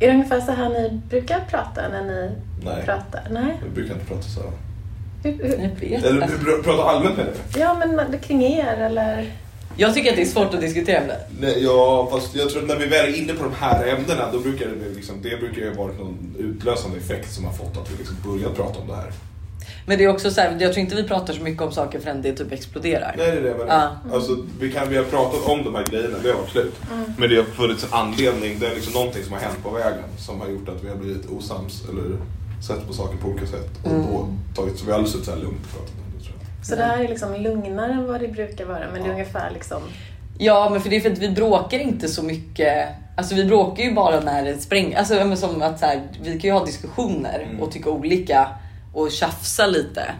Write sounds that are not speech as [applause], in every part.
Är det ungefär så här ni brukar prata när ni Nej, pratar? Nej? vi brukar inte prata så. här. Hur, hur, Eller pr- pratar allmänt med det. ja, men kring er eller? Jag tycker att det är svårt att diskutera det. Nej, ja, fast jag tror att när vi väl är inne på de här ämnena, då brukar det, liksom, det brukar ju ha varit någon utlösande effekt som har fått att vi liksom börjat prata om det här. Men det är också så här, jag tror inte vi pratar så mycket om saker förrän det typ exploderar. Nej, det är det jag menar. Ja. Alltså, vi, kan, vi har pratat om de här grejerna, det har varit slut. Men det har funnits en anledning, det är liksom någonting som har hänt på vägen som har gjort att vi har blivit osams eller sett på saker på olika sätt. Och då tagit, så vi har aldrig suttit så här lugnt och pratat om det tror jag. Så det här är liksom lugnare än vad det brukar vara, men det är ungefär liksom... Ja, men för det är för att vi bråkar inte så mycket. Alltså vi bråkar ju bara när det spränger. Alltså som att så här, vi kan ju ha diskussioner Mm. och tycka olika och tjafsa lite.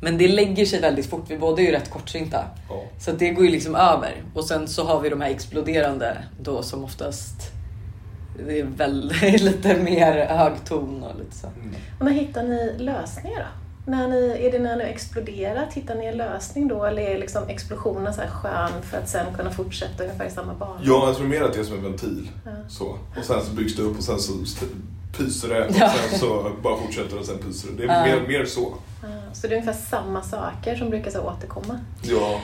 Men det lägger sig väldigt fort. Vi båda är ju rätt kortsynta. Ja. Så det går ju liksom över. Och sen så har vi de här exploderande då som oftast det är väl [laughs] lite mer hög ton och lite så. Och när hittar ni lösningar då? När ni, är det när ni har exploderat? Hittar ni en lösning då? Eller är liksom explosionen så här skön för att sen kunna fortsätta ungefär i samma bana? Ja, jag tror mer att det är som en ventil. Ja. Så. Och sen så byggs det upp och sen så pyser det och Ja. sen så bara fortsätter och sen pyser det. Det är mer, mer så. Ja, Så det är ungefär samma saker som brukar så återkomma? Ja.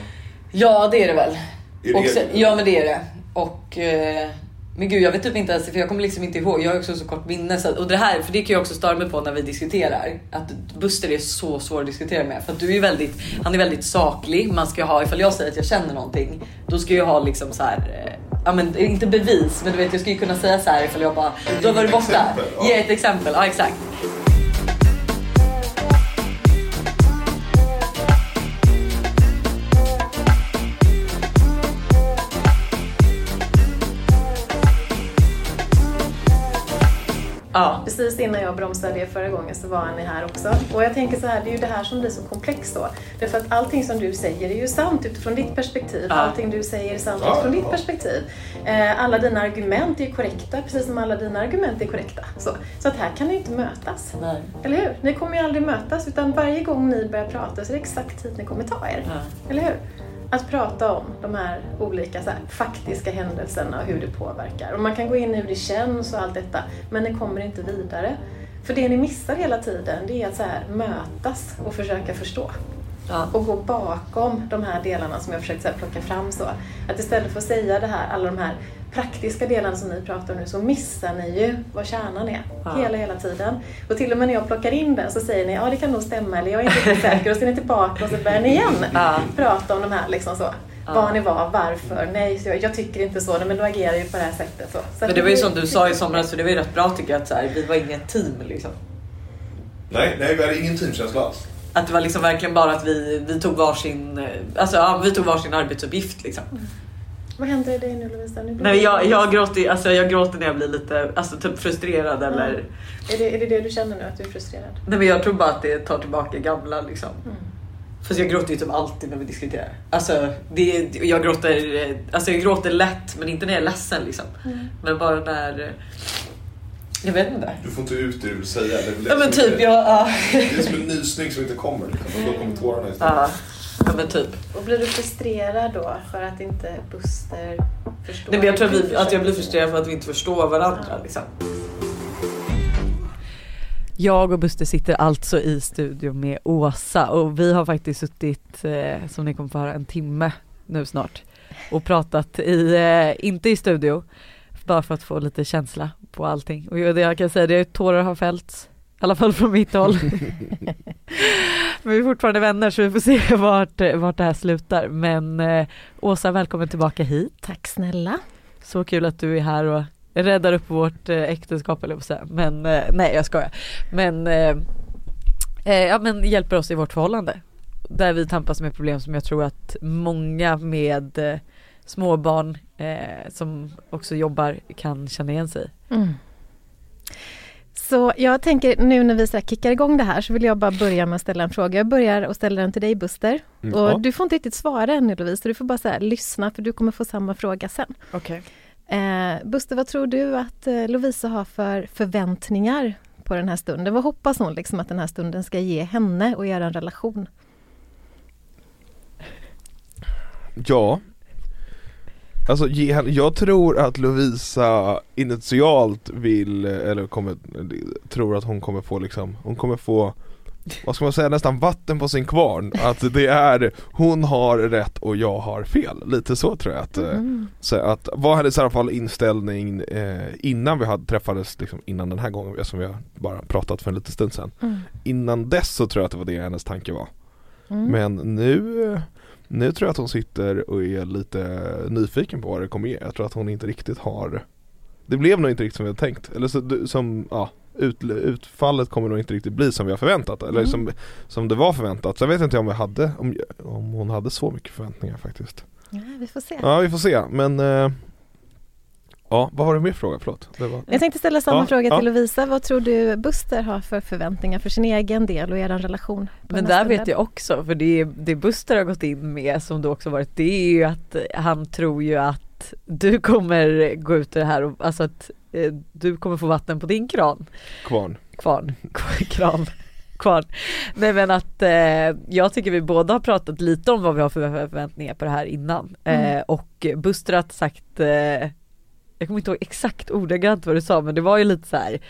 Ja, det är det väl. Är det sen, det? ja, men det är det. Och eh, men gud, jag vet typ inte ens, för jag kommer liksom inte ihåg. Jag har också så kort minne. Så, att- och det här, för det kan jag också störa mig på när vi diskuterar. Att Buster är så svår att diskutera med. För att du är väldigt, han är väldigt saklig. Man ska ha, ifall jag säger att jag känner någonting, då ska jag ha liksom så här. Ja men inte bevis, men du vet jag skulle ju kunna säga så här ifall jag bara, du har varit borta. Ge ett exempel, ja exakt. Ja. Precis innan jag bromsade er förra gången så var ni här också. Och jag tänker så här, det är ju det här som blir så komplext då. Därför att allting som du säger är ju sant utifrån ditt perspektiv. Ja. Allting du säger är sant Ja, utifrån ditt perspektiv. Eh, alla dina argument är ju korrekta, precis som alla dina argument är korrekta. Så, så att här kan ni inte mötas. Nej. Eller hur? Ni kommer ju aldrig mötas utan varje gång ni börjar prata så är det exakt tid ni kommer ta er. Ja. Eller hur? Att prata om de här olika här, faktiska händelserna och hur det påverkar. Och man kan gå in i hur det känns och allt detta, men ni kommer inte vidare. För det ni missar hela tiden, det är att så här, mötas och försöka förstå. Ja. Och gå bakom de här delarna som jag försökt så här, plocka fram så. Att istället för att säga det här, alla de här praktiska delarna som ni pratar om nu, så missar ni ju vad kärnan är. Ja. Hela, hela tiden. Och till och med när jag plockar in den så säger ni, ja det kan nog stämma, eller jag är inte [laughs] säker. Och så är ni tillbaka och så börjar ni igen Ja. prata om de här liksom så. Var ni var, varför, nej, så jag, jag tycker inte så, nej, men då agerar jag ju på det här sättet. Så. Så Men det var ju som du sa i somras, så det var ju rätt bra tycker jag att så här, vi var inget team liksom. Nej, nej, vi hade ingen teamkänsla alls. Att det var liksom verkligen bara att vi, vi tog varsin, eh, alltså ja, vi tog varsin arbetsuppgift liksom. Vad händer i dig nu Lovisa? Nu blir Nej, jag, jag, gråter, alltså, jag gråter när jag blir lite alltså, typ frustrerad eller... Är, det, är det det du känner nu, att du är frustrerad? Nej men jag tror bara att det tar tillbaka gamla liksom. Mm. Fast jag gråter ju typ alltid när vi diskuterar. Alltså, det, jag, gråter, alltså jag gråter lätt men inte när jag är ledsen liksom. Mm. Men bara när... Jag vet inte. Du får inte ut det du vill säga. Det är det Ja men är typ, grejen. jag... Ja. Det är som en nysning som inte kommer. Liksom. Då kommer tårarna istället. Ja, ja men typ. Och blir du frustrerad då för att inte Buster förstår? Nej, men jag tror att, vi, att jag blir frustrerad för att vi inte förstår varandra. Liksom. Jag och Buster sitter alltså i studio med Åsa och vi har faktiskt suttit, eh, som ni kommer få höra, en timme nu snart och pratat i, eh, inte i studio, bara för att få lite känsla på allting. Och jag kan säga det tårar har fällts, i alla fall från mitt håll. [laughs] Men vi är fortfarande vänner så vi får se vart, vart det här slutar. Men eh, Åsa, välkommen tillbaka hit. Tack snälla. Så kul att du är här och räddar upp vårt eh, äktenskap eller säga. Men eh, nej jag skojar. Men, eh, eh, ja, men hjälper oss i vårt förhållande. Där vi tampas med problem som jag tror att många med eh, småbarn eh, som också jobbar kan känna igen sig. Mm. Så jag tänker nu när vi så kickar igång det här så vill jag bara börja med att ställa en fråga. Jag börjar och ställer den till dig Buster. Mm, Och ja. du får inte riktigt svara ännu Lovisa, du får bara så här, lyssna för du kommer få samma fråga sen. Okej. Eh, Buster, vad tror du att eh, Lovisa har för förväntningar på den här stunden? Vad hoppas hon liksom att den här stunden ska ge henne och er relation? Ja. Alltså jag tror att Lovisa initialt vill, eller kommer, tror att hon kommer få liksom, hon kommer få vad ska man säga, nästan vatten på sin kvarn. Att det är, hon har rätt och jag har fel. Lite så tror jag att, mm. så att var hennes i alla fall inställning eh, innan vi hade träffades, liksom, innan den här gången som vi har bara pratat för en liten stund sedan. Mm. Innan dess så tror jag att det var det hennes tanke var. Mm. Men nu nu tror jag att hon sitter och är lite nyfiken på vad det kommer ge. Jag tror att hon inte riktigt har Det blev nog inte riktigt som vi hade tänkt. Eller så, som, ja, ut, utfallet kommer nog inte riktigt bli som vi har förväntat. Eller mm. som, som det var förväntat. Sen vet jag inte om, vi hade, om, om hon hade så mycket förväntningar faktiskt. Ja, vi får se. Ja, vi får se. Men eh, Ja, vad var det mer fråga? Förlåt. Var... Jag tänkte ställa samma ja, fråga till Lovisa. Vad tror du Buster har för förväntningar för sin egen del och er relation? Men där vet jag också, för det, det Buster har gått in med som du också varit, det är ju att han tror ju att du kommer gå ut i det här och alltså att eh, du kommer få vatten på din kran. Kvarn. Kvarn. [laughs] Kran. Kvarn. Nej men att eh, jag tycker vi båda har pratat lite om vad vi har för förväntningar på det här innan. Mm. Eh, och Buster har sagt eh, jag kommer inte ihåg exakt ordagrant vad du sa men det var ju lite så här,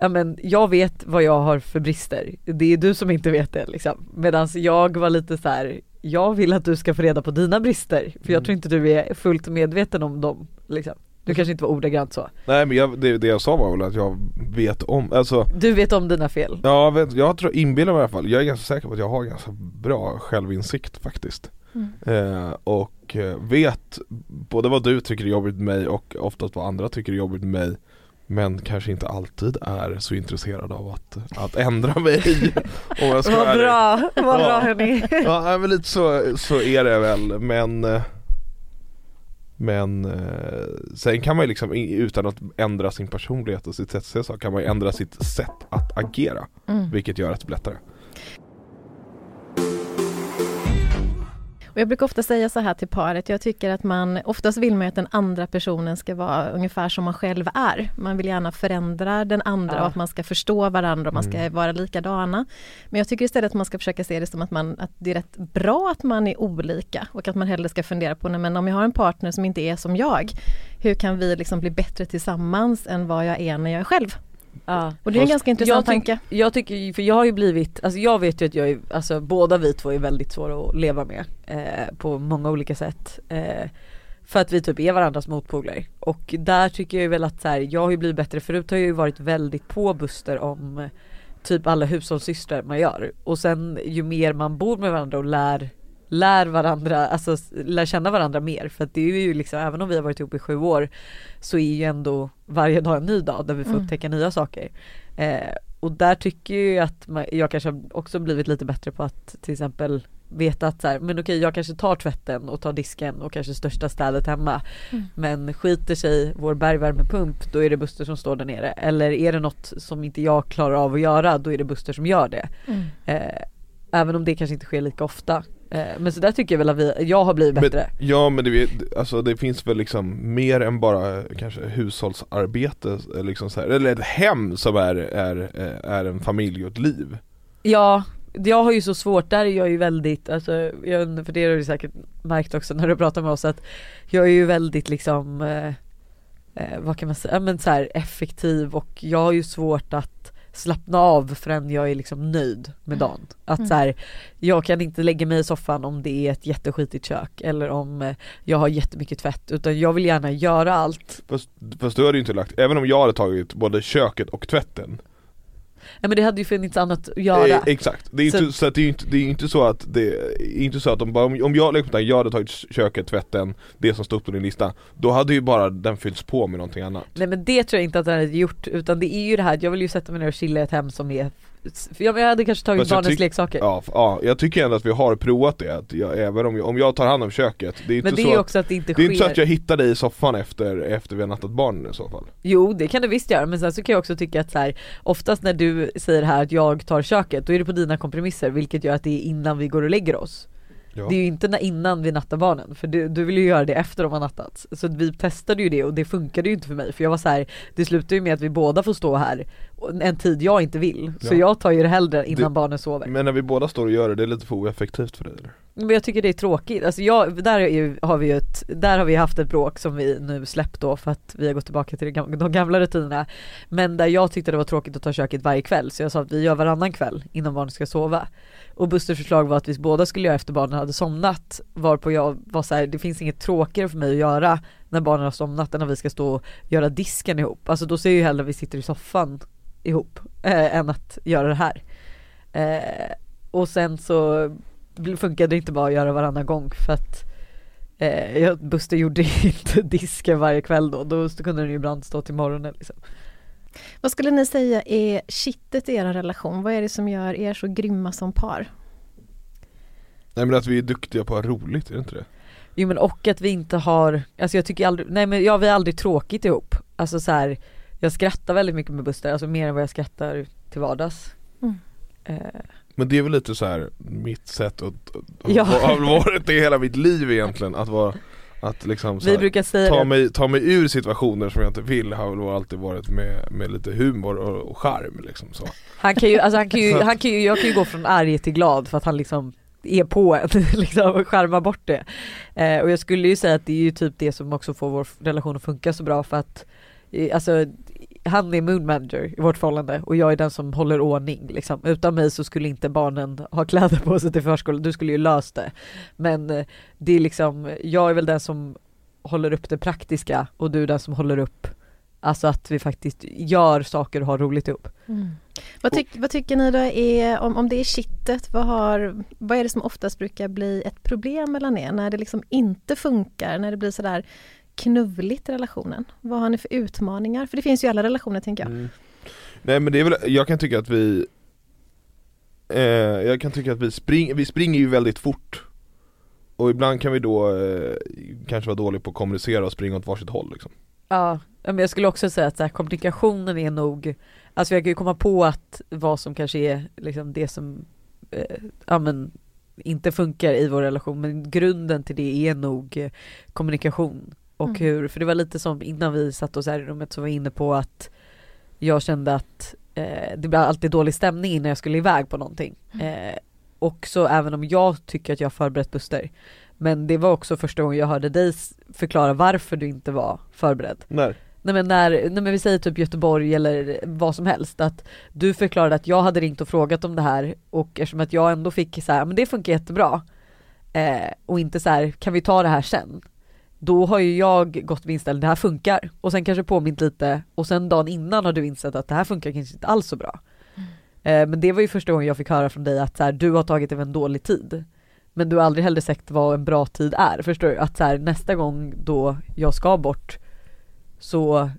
ja men jag vet vad jag har för brister, det är du som inte vet det liksom. Medan jag var lite så här, jag vill att du ska få reda på dina brister för jag mm. tror inte du är fullt medveten om dem liksom. Du kanske inte var ordagrant så? Nej men jag, det, det, jag sa var väl att jag vet om, alltså Du vet om dina fel? Ja, vet, jag tror, inbillar mig i alla fall, jag är ganska säker på att jag har ganska bra självinsikt faktiskt mm. eh, Och eh, vet både vad du tycker är jobbigt med mig och oftast vad andra tycker är jobbigt med mig men kanske inte alltid är så intresserad av att, att ändra mig. [laughs] Om jag ska Vad bra, vad bra hörni. [laughs] Ja men lite så, så är det väl men eh, men sen kan man ju liksom utan att ändra sin personlighet och sitt sätt att se så kan man ju ändra sitt sätt att agera mm. Vilket gör det lättare Och jag brukar ofta säga så här till paret, jag tycker att man, oftast vill man att den andra personen ska vara ungefär som man själv är. Man vill gärna förändra den andra ja. och att man ska förstå varandra och man ska mm. vara likadana. Men jag tycker istället att man ska försöka se det som att, man, att det är rätt bra att man är olika och att man hellre ska fundera på, nej, men om jag har en partner som inte är som jag, hur kan vi liksom bli bättre tillsammans än vad jag är när jag är själv? Ja. Och det är en ganska intressant jag tanke. Jag tycker, för jag har ju blivit, alltså jag vet ju att jag är, alltså båda vi två är väldigt svåra att leva med eh, på många olika sätt. Eh, för att vi typ är varandras motpoler. Och där tycker jag väl att så här, jag har ju blivit bättre, förut har jag ju varit väldigt på Buster om typ alla hushållssystrar man gör. Och sen ju mer man bor med varandra och lär lär varandra, alltså lär känna varandra mer. För att det är ju liksom, även om vi har varit ihop i sju år så är ju ändå varje dag en ny dag där vi får mm. upptäcka nya saker. Eh, och där tycker jag att man, jag kanske också blivit lite bättre på att till exempel veta att så här, men okej jag kanske tar tvätten och tar disken och kanske största städet hemma. Mm. Men skiter sig vår bergvärmepump då är det Buster som står där nere. Eller är det något som inte jag klarar av att göra då är det Buster som gör det. Mm. Eh, även om det kanske inte sker lika ofta. Eh, men så där tycker jag väl att vi, jag har blivit bättre. men, Ja men det, alltså det finns väl liksom mer än bara kanske hushållsarbete liksom så här, eller ett hem som är, är, är en familj och ett liv. Ja, jag har ju så svårt, där är jag ju väldigt, alltså, jag, för det har du säkert märkt också när du pratar med oss att jag är ju väldigt liksom eh, eh vad kan man säga, men så här, effektiv och jag har ju svårt att slappna av förrän jag är liksom nöjd med mm. dagen. Att mm. så här, jag kan inte lägga mig i soffan om det är ett jätteskitigt kök eller om eh, jag har jättemycket tvätt utan jag vill gärna göra allt. Fast, fast du hade ju inte lagt, även om jag hade tagit både köket och tvätten Ja men det hade ju funnits annat att göra. Eh, Exakt, det är, så, inte, så det är inte, det är inte så att det är inte så att om, om jag liksom, jag hade tagit köket, tvätten, det som stod på din lista Då hade ju bara den fyllts på med någonting annat. Nej men det tror jag inte att den hade gjort utan det är ju det här, jag vill ju sätta mig ner och chilla i ett hem som är jag hade kanske tagit barnens leksaker ja, ja, jag tycker ändå att vi har provat det, att jag, även om jag, om jag tar hand om köket Det är inte, Men det så, är också att det inte det är inte så att jag hittar dig i soffan efter, efter vi har nattat barnen i så fall Jo det kan du visst göra, men sen så kan jag också tycka att så här, oftast när du säger här att jag tar köket, då är det på dina kompromisser vilket gör att det är innan vi går och lägger oss Ja. Det är ju inte innan vi nattar barnen för du, du vill ju göra det efter de har nattats. Så vi testade ju det och det funkade ju inte för mig för jag var så här, det slutar ju med att vi båda får stå här en tid jag inte vill. Så ja. jag tar ju det hellre innan det, barnen sover. Men när vi båda står och gör det, det är lite för oeffektivt för dig eller? Men jag tycker det är tråkigt, alltså jag, där ju, har vi ett, där har vi haft ett bråk som vi nu släppt då för att vi har gått tillbaka till de gamla rutinerna. Men där jag tyckte det var tråkigt att ta köket varje kväll så jag sa att vi gör varannan kväll innan barnen ska sova. Och Busters förslag var att vi båda skulle göra efter barnen hade somnat varpå jag var så här, det finns inget tråkigare för mig att göra när barnen har somnat än när vi ska stå och göra disken ihop. Alltså då ser jag ju hellre att vi sitter i soffan ihop eh, än att göra det här. Eh, och sen så funkade det inte bara att göra varannan gång för att eh, Buster gjorde [laughs] inte disken varje kväll då, då kunde den ju ibland stå till morgonen liksom. Vad skulle ni säga är kittet i er relation? Vad är det som gör er så grymma som par? Nej men att vi är duktiga på att ha roligt, är det inte det? Jo men och att vi inte har, alltså jag tycker aldrig, nej men ja vi har aldrig tråkigt ihop. Alltså så här, jag skrattar väldigt mycket med Buster, alltså mer än vad jag skrattar till vardags. Mm. Eh. Men det är väl lite så här mitt sätt att, ja. har varit det hela mitt liv egentligen, att vara att liksom Vi här, ta, mig, ta mig ur situationer som jag inte vill har väl alltid varit med, med lite humor och, och charm liksom så. Han kan ju, alltså han kan ju, [laughs] han kan ju, jag kan ju gå från arg till glad för att han liksom är på en [laughs] liksom och skärmar bort det. Eh, och jag skulle ju säga att det är ju typ det som också får vår relation att funka så bra för att eh, alltså han är moon manager i vårt förhållande och jag är den som håller ordning liksom. Utan mig så skulle inte barnen ha kläder på sig till förskolan, du skulle ju löst det. Men eh, det är liksom, jag är väl den som håller upp det praktiska och du är den som håller upp Alltså att vi faktiskt gör saker och har roligt ihop. Mm. Vad, tyck, vad, tycker ni då är, om, om det är kittet, vad, har, vad är det som oftast brukar bli ett problem mellan er? När det liksom inte funkar, när det blir sådär knuvligt i relationen? Vad har ni för utmaningar? För det finns ju i alla relationer tänker jag. Mm. Nej men det är väl, jag kan tycka att vi eh, Jag kan tycka att vi, spring, vi springer ju väldigt fort Och ibland kan vi då eh, kanske vara dåliga på att kommunicera och springa åt varsitt håll liksom. Ja, men jag skulle också säga att så här, kommunikationen är nog Alltså jag kan ju komma på att vad som kanske är liksom det som eh, ja, men, inte funkar i vår relation men grunden till det är nog eh, kommunikation och mm. hur, för det var lite som innan vi satt oss här i rummet så var jag inne på att jag kände att eh, det blev alltid dålig stämning innan jag skulle iväg på någonting. Mm. Eh, också även om jag tycker att jag har förberett Buster. Men det var också första gången jag hörde dig förklara varför du inte var förberedd. När? Nej men när, nej men vi säger typ Göteborg eller vad som helst att du förklarade att jag hade ringt och frågat om det här och eftersom att jag ändå fick så här, men det funkar jättebra. Eh, och inte så här, kan vi ta det här sen? Då har ju jag gått med inställning, det här funkar. Och sen kanske påmint lite och sen dagen innan har du insett att det här funkar kanske inte alls så bra. Mm. Eh, men det var ju första gången jag fick höra från dig att så här, du har tagit en dålig tid. Men du har aldrig heller sagt vad en bra tid är, förstår du? Att så här, nästa gång då jag ska bort så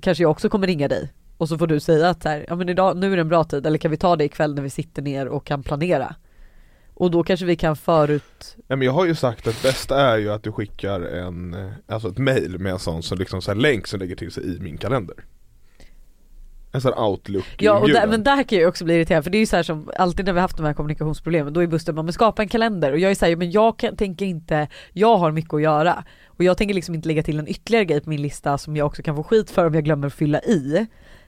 kanske jag också kommer ringa dig och så får du säga att så här, ja men idag, nu är det en bra tid eller kan vi ta det ikväll när vi sitter ner och kan planera. Och då kanske vi kan förut Ja men jag har ju sagt att bästa är ju att du skickar en, eh, alltså ett mail med en sån som liksom så länk som lägger till sig i min kalender en sån outlook Ja och där, men där kan jag också bli irriterad för det är ju så som alltid när vi haft de här kommunikationsproblemen då är Buster bara men skapa en kalender och jag är såhär men jag kan, tänker inte, jag har mycket att göra och jag tänker liksom inte lägga till en ytterligare grej på min lista som jag också kan få skit för om jag glömmer fylla i.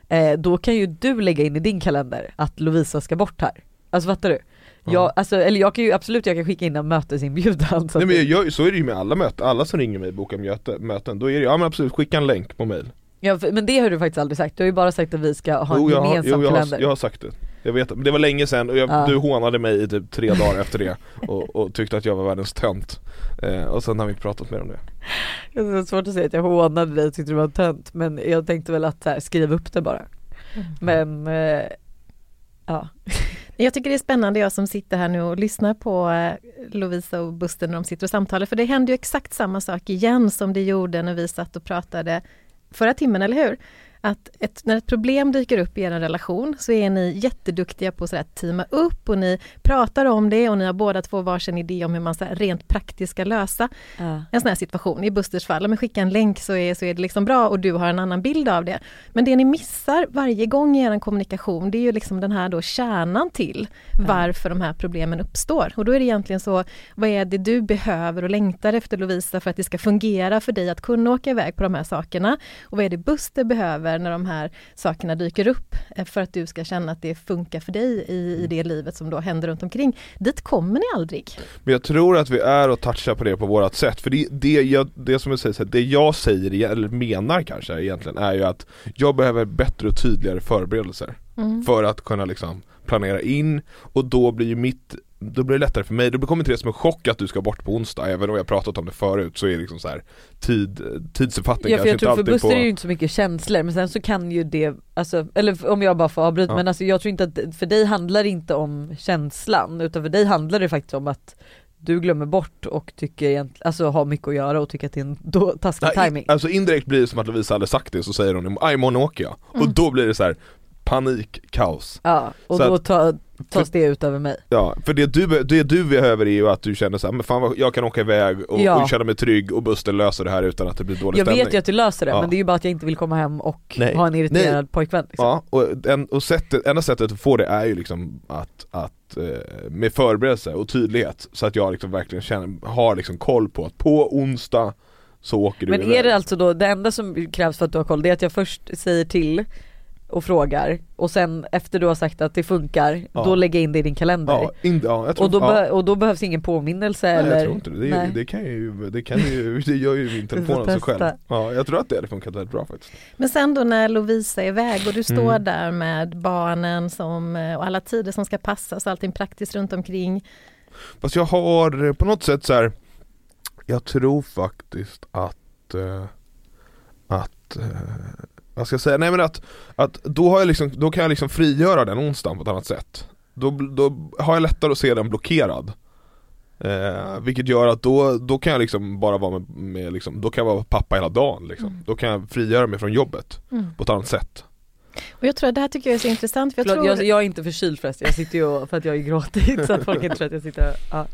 Eh, då kan ju du lägga in i din kalender att Lovisa ska bort här. Alltså fattar du? Jag, alltså, eller jag kan ju absolut jag kan skicka in en mötesinbjudan så Nej men jag, så är det ju med alla möten, alla som ringer mig och bokar möte, möten, då är det ja men absolut skicka en länk på mail. Ja men det har du faktiskt aldrig sagt, du har ju bara sagt att vi ska ha en jo, gemensam jo, jag kalender. har, jag har sagt det. Jag vet, men det var länge sedan och jag, ja. du hånade mig i typ tre dagar efter det [laughs] och, och, tyckte att jag var världens tönt. Eh, Och sen har vi inte pratat mer om det. [laughs] Det är svårt att säga att jag hånade dig och tyckte du var tönt men jag tänkte väl att här, skriv upp det bara. Mm. Men eh, ja [laughs] jag tycker det är spännande, jag som sitter här nu och lyssnar på eh, Lovisa och Buster när de sitter och samtalar, för det händer ju exakt samma sak igen som det gjorde när vi satt och pratade förra timmen, eller hur? Att ett, när ett problem dyker upp i er relation så är ni jätteduktiga på att teama upp och ni pratar om det och ni har båda två varsin idé om hur man så rent praktiskt ska lösa ja. en sån här situation. I Busters fall, om skicka en länk så är, så är det liksom bra och du har en annan bild av det. Men det ni missar varje gång i er kommunikation det är ju liksom den här då kärnan till varför de här problemen uppstår. Och då är det egentligen så, vad är det du behöver och längtar efter Lovisa för att det ska fungera för dig att kunna åka iväg på de här sakerna? Och vad är det Buster behöver när de här sakerna dyker upp eh, för att du ska känna att det funkar för dig i, i det livet som då händer runt omkring. Dit kommer ni aldrig. Men jag tror att vi är och touchar på det på vårat sätt, för det, det, jag, det som jag säger, det jag säger, eller menar kanske egentligen, är ju att jag behöver bättre och tydligare förberedelser. Mm. För att kunna liksom planera in och då blir ju mitt då blir det lättare för mig, då kommer inte det som en chock att du ska bort på onsdag, även om jag pratat om det förut så är det liksom så här tid, tidsuppfattning ja, för jag tror för Buster på... är ju inte så mycket känslor men sen så kan ju det, alltså, eller om jag bara får avbryta, ja. men alltså jag tror inte att, för dig handlar det inte om känslan utan för dig handlar det faktiskt om att du glömmer bort och tycker alltså har mycket att göra och tycker att det är en då, taskig Nej, timing. Alltså indirekt blir det som att Lovisa hade sagt det så säger hon imorgon åker jag. Mm. Och då blir det så här panik, kaos. Ja, och så då att, ta, tas det ut över mig. Ja, för det du, det du behöver är ju att du känner såhär, men fan vad, jag kan åka iväg och, ja. och känna mig trygg och Buster löser det här utan att det blir dålig jag stämning. Jag vet ju att du löser det, ja. men det är ju bara att jag inte vill komma hem och Nej. ha en irriterad Nej. pojkvän liksom. Ja, och, en, och sättet, enda sättet att få det är ju liksom att, att eh, med förberedelse och tydlighet så att jag liksom verkligen känner, har liksom koll på att på onsdag så åker du Men iväg. är det alltså då, det enda som krävs för att du har koll det är att jag först säger till och frågar och sen efter du har sagt att det funkar, ja. då lägger jag in det i din kalender. Ja, in, ja, tror, och, då ja. och då behövs ingen påminnelse Nej, eller? jag tror inte det. Det, det kan ju, det kan ju, [laughs] det gör ju min telefon av sig själv. Ja, jag tror att det hade funkat väldigt bra faktiskt. Men sen då när Lovisa är iväg och du står mm. där med barnen som, och alla tider som ska passas, allting praktiskt runt omkring. Fast jag har på något sätt så här, jag tror faktiskt att, äh, att vad ska jag säga, nej men att, att då, har jag liksom, då kan jag liksom frigöra den onsdagen på ett annat sätt. Då, då har jag lättare att se den blockerad. Eh, vilket gör att då, då kan jag liksom bara vara med, med liksom, då kan jag vara pappa hela dagen liksom. Mm. Då kan jag frigöra mig från jobbet mm. på ett annat sätt. Och jag tror att det här tycker jag är så intressant. För jag, Förlåt, tror... jag, jag är inte förkyld förresten, jag sitter ju för att jag är gråtit så att folk inte tror att jag sitter och, ja.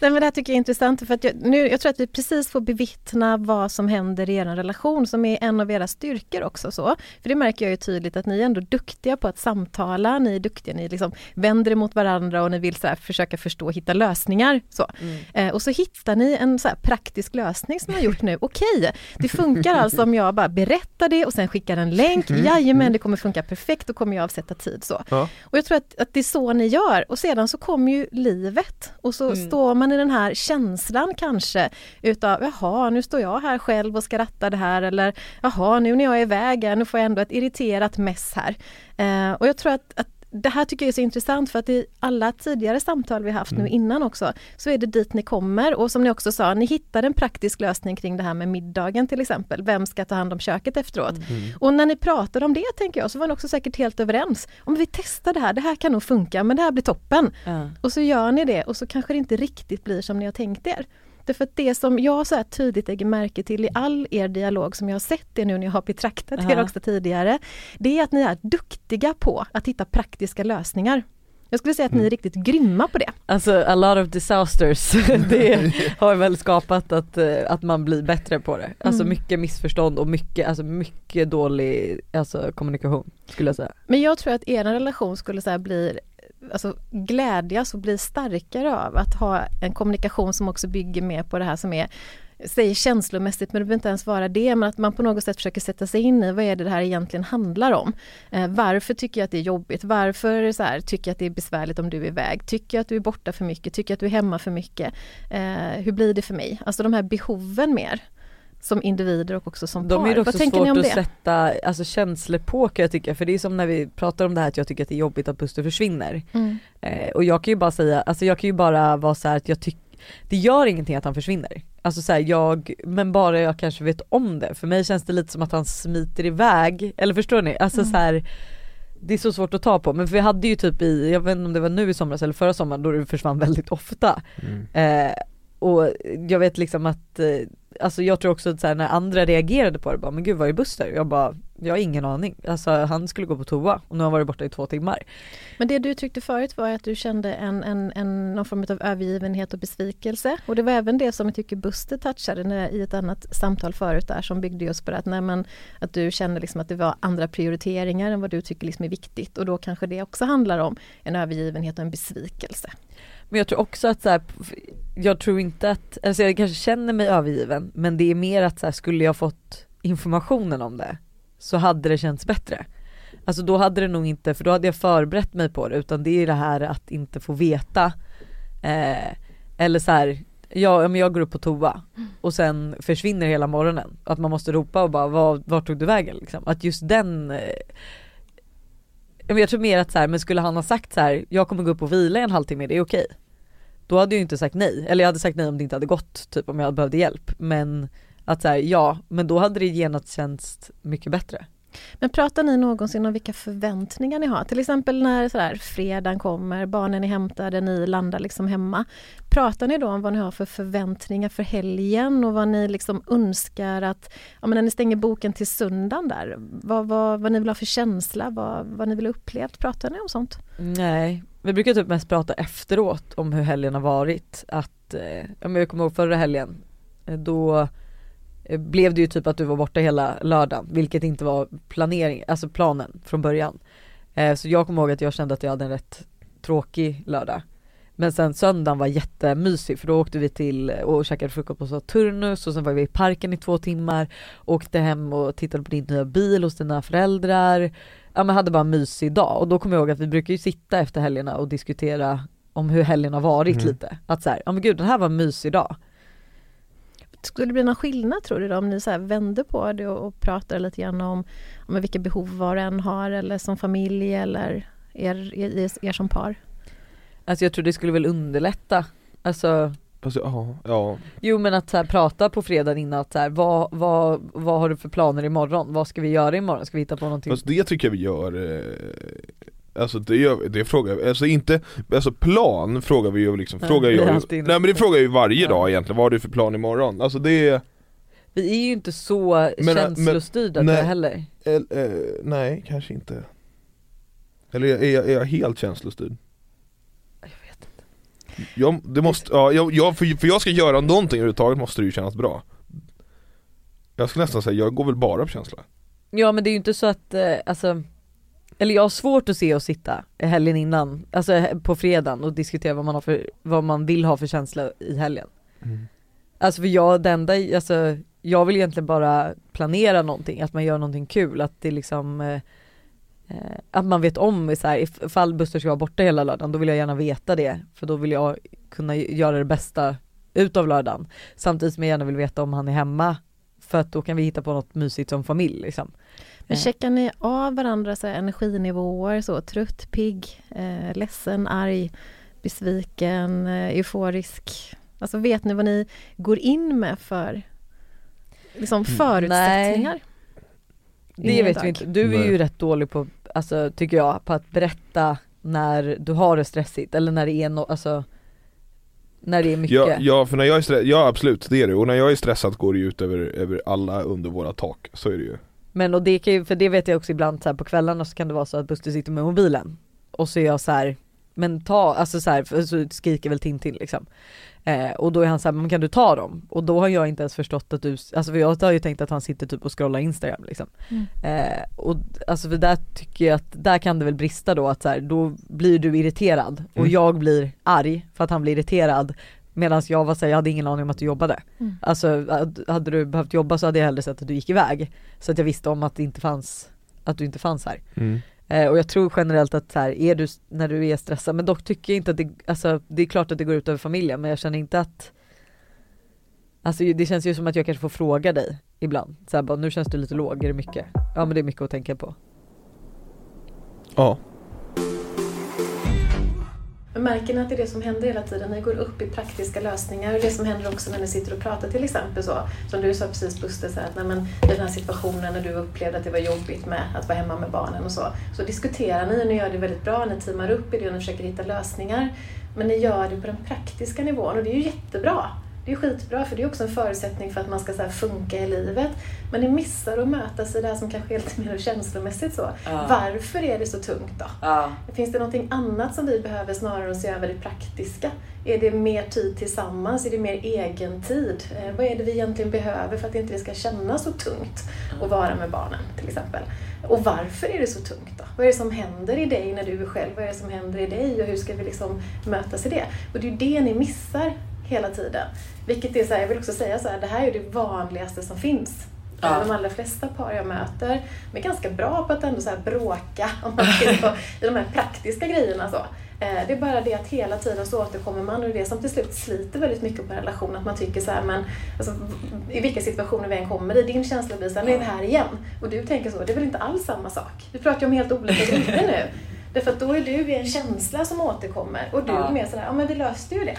Nej men det här tycker jag är intressant för att jag, nu, jag tror att vi precis får bevittna vad som händer i er relation som är en av era styrkor också. Så. För det märker jag ju tydligt att ni är ändå duktiga på att samtala, ni är duktiga, ni liksom vänder er mot varandra och ni vill så här, försöka förstå och hitta lösningar. Så. Mm. Eh, och så hittar ni en så praktisk lösning som ni har gjort nu. Okej, det funkar alltså om jag bara berättar det och sen skickar en länk. Mm. Jajamän, det kommer funka perfekt, då kommer jag avsätta tid så. Ja. Och jag tror att, att det är så ni gör och sedan så kommer ju livet och så mm. står man i den här känslan kanske utav jaha, nu står jag här själv och ska ratta det här eller jaha, nu när jag är iväg, nu får jag ändå ett irriterat mess här. Eh, och jag tror att, att det här tycker jag är så intressant för att i alla tidigare samtal vi haft mm. nu innan också så är det dit ni kommer och som ni också sa, ni hittar en praktisk lösning kring det här med middagen till exempel. Vem ska ta hand om köket efteråt? Mm. Och när ni pratar om det tänker jag så var ni också säkert helt överens. Om vi testar det här, det här kan nog funka men det här blir toppen. Mm. Och så gör ni det och så kanske det inte riktigt blir som ni har tänkt er. Därför att det som jag så här tydligt lägger märke till i all er dialog som jag har sett det nu när jag har betraktat uh -huh. er också tidigare. Det är att ni är duktiga på att hitta praktiska lösningar. Jag skulle säga att ni är mm. riktigt grymma på det. Alltså a lot of disasters, [laughs] det [laughs] har väl skapat att, eh, att man blir bättre på det. Alltså mm. mycket missförstånd och mycket, alltså mycket dålig alltså, kommunikation skulle jag säga. Men jag tror att er relation skulle så bli alltså, glädjas och bli starkare av att ha en kommunikation som också bygger mer på det här som är säger känslomässigt men det behöver inte ens vara det men att man på något sätt försöker sätta sig in i vad är det det här egentligen handlar om. Eh, varför tycker jag att det är jobbigt? Varför så här, tycker jag att det är besvärligt om du är iväg? Tycker jag att du är borta för mycket? Tycker jag att du är hemma för mycket? Eh, hur blir det för mig? Alltså de här behoven mer som individer och också som de par. De är också Vad svårt att sätta alltså, känslor på kan jag tycka för det är som när vi pratar om det här att jag tycker att det är jobbigt att Buster försvinner. Mm. Eh, och jag kan ju bara säga, alltså jag kan ju bara vara så att jag tycker det gör ingenting att han försvinner. Alltså så här, jag, men bara jag kanske vet om det. För mig känns det lite som att han smiter iväg, eller förstår ni? Alltså mm. så här, det är så svårt att ta på men vi hade ju typ i, jag vet inte om det var nu i somras eller förra sommaren då det försvann väldigt ofta. Mm. Eh, och jag vet liksom att eh, alltså jag tror också att så här, när andra reagerade på det bara, men gud var är Buster? Jag bara, jag har ingen aning. Alltså han skulle gå på toa och nu har han varit borta i två timmar. Men det du tyckte förut var att du kände en, en, en, någon form av övergivenhet och besvikelse. Och det var även det som jag tycker Buster touchade när, i ett annat samtal förut där som byggde just på det att, nej, men, att du kände liksom att det var andra prioriteringar än vad du tycker liksom är viktigt. Och då kanske det också handlar om en övergivenhet och en besvikelse. Men jag tror också att så här, jag tror inte att, alltså jag kanske känner mig övergiven men det är mer att så här, skulle jag fått informationen om det så hade det känts bättre. Alltså då hade det nog inte, för då hade jag förberett mig på det utan det är det här att inte få veta eh, eller så här, ja men jag går upp på toa och sen försvinner hela morgonen. Att man måste ropa och bara var, var tog du vägen liksom? Att just den eh, jag tror mer att så här, men skulle han ha sagt så här, jag kommer gå upp och vila en halvtimme, det är okej. Då hade jag ju inte sagt nej, eller jag hade sagt nej om det inte hade gått, typ om jag behövde hjälp. Men att så här, ja, men då hade det genast känts mycket bättre. Men pratar ni någonsin om vilka förväntningar ni har? Till exempel när sådär, fredagen kommer, barnen är hämtade, ni landar liksom hemma. Pratar ni då om vad ni har för förväntningar för helgen och vad ni liksom önskar att, ja, men när ni stänger boken till söndagen där, vad, vad, vad ni vill ha för känsla, vad, vad ni vill ha upplevt? Pratar ni om sånt? Nej, vi brukar typ mest prata efteråt om hur helgen har varit. Att, eh, jag kommer ihåg förra helgen, eh, då Eh, blev det ju typ att du var borta hela lördagen, vilket inte var planering, alltså planen från början. Eh, så jag kommer ihåg att jag kände att jag hade en rätt tråkig lördag. Men sen söndagen var jättemysig för då åkte vi till och käkade frukost på Saturnus och sen var vi i parken i två timmar, åkte hem och tittade på din nya bil hos dina föräldrar. Ja men hade bara en mysig dag och då kommer jag ihåg att vi brukar ju sitta efter helgerna och diskutera om hur helgen har varit mm. lite. Att så här, ja men gud den här var en mysig dag. Skulle det bli någon skillnad tror du då, om ni så vänder på det och, och pratar lite grann om, om vilka behov var och en har eller som familj eller er, er, er som par? Alltså jag tror det skulle väl underlätta. Alltså Alltså, ja, ja. Jo men att så här, prata på fredag innan att så här, vad, vad, vad har du för planer imorgon? Vad ska vi göra imorgon? Ska vi hitta på någonting? Alltså det tycker jag vi gör eh, Alltså det, det frågar alltså inte, alltså plan frågar vi ju liksom, frågar jag ju, nej men det frågar jag ju varje ja. dag egentligen, vad har du för plan imorgon? Alltså det Vi är ju inte så men, känslostyrda men, nej, heller. Äh, äh, Nej, kanske inte. Eller är jag, är jag helt känslostyrd? Jag vet inte. Jag, det måste, ja, jag, jag, för, för jag ska göra någonting överhuvudtaget måste det ju kännas bra. Jag skulle nästan säga, jag går väl bara på känsla. Ja men det är ju inte så att, eh, alltså eller jag har svårt att se oss sitta helgen innan, alltså på fredagen och diskutera vad man, har för, vad man vill ha för känsla i helgen. Mm. Alltså för jag, det enda, alltså jag vill egentligen bara planera någonting, att man gör någonting kul, att det liksom eh, eh att man vet om, så här, ifall Buster ska vara borta hela lördagen, då vill jag gärna veta det, för då vill jag kunna göra det bästa utav lördagen. Samtidigt som jag gärna vill veta om han är hemma, för att då kan vi hitta på något mysigt som familj liksom. Men checkar ni av varandras energinivåer, så trött, pigg, eh, ledsen, arg, besviken, eh, euforisk? Alltså vet ni vad ni går in med för liksom mm. förutsättningar? Nej. Det vet dag. vi inte. Du är ju rätt dålig på, alltså tycker jag, på att berätta när du har det stressigt eller när det är något, alltså när det är mycket? Ja, ja för när jag är stressad, ja absolut det är det och när jag är stressad går det ju ut över, över alla under våra tak, så är det ju men och det kan ju, för det vet jag också ibland så här, på kvällarna så kan det vara så att Buster sitter med mobilen och så är jag så här, men ta, alltså så här, så skriker väl Tintin liksom. Eh, och då är han såhär, men kan du ta dem? Och då har jag inte ens förstått att du, alltså för jag har ju tänkt att han sitter typ och scrollar instagram liksom. Mm. Eh, och alltså för där tycker jag att, där kan det väl brista då att så här, då blir du irriterad och mm. jag blir arg för att han blir irriterad Medan jag var såhär, jag hade ingen aning om att du jobbade. Mm. Alltså hade du behövt jobba så hade jag hellre sett att du gick iväg. Så att jag visste om att det inte fanns, att du inte fanns här. Mm. Eh, och jag tror generellt att så här, är du, när du är stressad, men dock tycker jag inte att det, alltså det är klart att det går ut över familjen men jag känner inte att Alltså det känns ju som att jag kanske får fråga dig ibland, så här, bara, nu känns du lite låg, är det mycket? Ja men det är mycket att tänka på. Ja, men märker ni att det är det som händer hela tiden? Ni går upp i praktiska lösningar. Och det som händer också när ni sitter och pratar till exempel så, som du sa precis Buster, så att nej, men, i den här situationen när du upplevde att det var jobbigt med att vara hemma med barnen och så, så diskuterar ni och ni gör det väldigt bra. Ni teamar upp i det och ni försöker hitta lösningar. Men ni gör det på den praktiska nivån och det är ju jättebra. Det är skitbra för det är också en förutsättning för att man ska så funka i livet. Men ni missar att mötas i det här som kanske är lite mer känslomässigt så. Ja. Varför är det så tungt då? Ja. Finns det någonting annat som vi behöver snarare att se över det praktiska? Är det mer tid tillsammans? Är det mer egen tid? Eh, vad är det vi egentligen behöver för att det inte ska kännas så tungt att vara med barnen till exempel? Och varför är det så tungt då? Vad är det som händer i dig när du är själv? Vad är det som händer i dig och hur ska vi liksom mötas i det? Och det är ju det ni missar hela tiden. Vilket är så här, jag vill också säga så här, det här är det vanligaste som finns. Ja. De allra flesta par jag möter de är ganska bra på att ändå så bråka [laughs] om man på, i de här praktiska grejerna. Så. Eh, Det är bara det att hela tiden så återkommer man och det är det som till slut sliter väldigt mycket på en relation. Att man tycker så här, men alltså, i vilka situationer vi än kommer i, din känsla blir så här, nu är vi här igen. Och du tänker så, det är väl inte alls samma sak? Vi pratar ju om helt olika grejer nu. Därför att då är du i en känsla som återkommer och du Ja. är mer sådär, ja men vi löste ju det.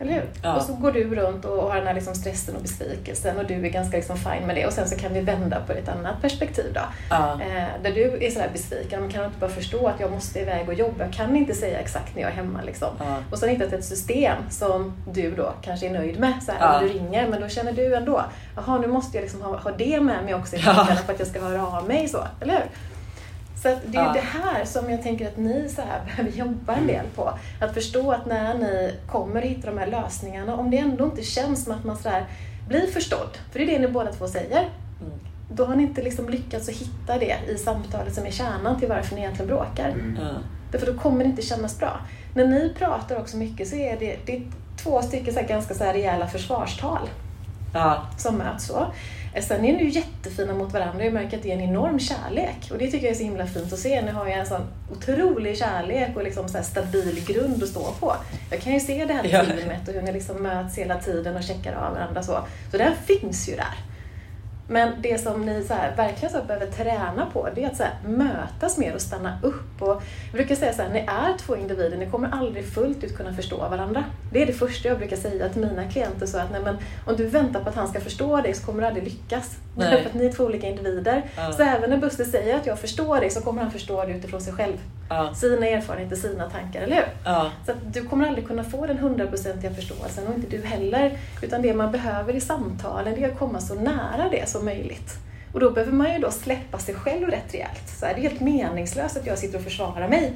Eller hur? Ja. Och så går du runt och har den här liksom stressen och besvikelsen och du är ganska liksom fine med det och sen så kan vi vända på ett annat perspektiv då. Ja. Eh, där du är sådär besviken, men kan inte bara förstå att jag måste iväg och jobba? Jag kan inte säga exakt när jag är hemma liksom. Ja. Och du hittat ett system som du då kanske är nöjd med. Så här. Du ringer, men då känner du ändå, jaha nu måste jag liksom ha, ha det med mig också i Ja. för att jag ska höra av mig så, eller hur? Så att det är Ja. det här som jag tänker att ni så här [laughs] behöver jobba en del på. Att förstå att när ni kommer att hitta de här lösningarna, om det ändå inte känns som att man så här blir förstådd, för det är det ni båda två säger, Mm. då har ni inte liksom lyckats att hitta det i samtalet som är kärnan till varför ni egentligen bråkar. Ja. Därför då kommer det inte kännas bra. När ni pratar också mycket så är det, det är två stycken så här ganska så här rejäla försvarstal Ja. som möts så. Sen är ni ju jättefina mot varandra. Jag märker att det är en enorm kärlek. Och det tycker jag är så himla fint att se. Ni har ju en sån otrolig kärlek och liksom så stabil grund att stå på. Jag kan ju se det här Ja. teamet och hur ni liksom möts hela tiden och checkar av varandra så. Så den finns ju där. Men det som ni så här, verkligen så behöver träna på, det är att så här, mötas mer och stanna upp. Och jag brukar säga så här, ni är två individer, ni kommer aldrig fullt ut kunna förstå varandra. Det är det första jag brukar säga till mina klienter, så att nej, men, om du väntar på att han ska förstå dig så kommer du aldrig lyckas. Nej. Därför att ni är två olika individer. Ja. Så även när Buster säger att jag förstår dig så kommer han förstå det utifrån sig själv. Ja. Sina erfarenheter, sina tankar, eller hur? Ja. Så att du kommer aldrig kunna få den hundraprocentiga förståelsen och inte du heller. Utan det man behöver i samtalen det är att komma så nära det som möjligt. Och då behöver man ju då släppa sig själv rätt rejält. Så här, det är helt meningslöst att jag sitter och försvarar mig.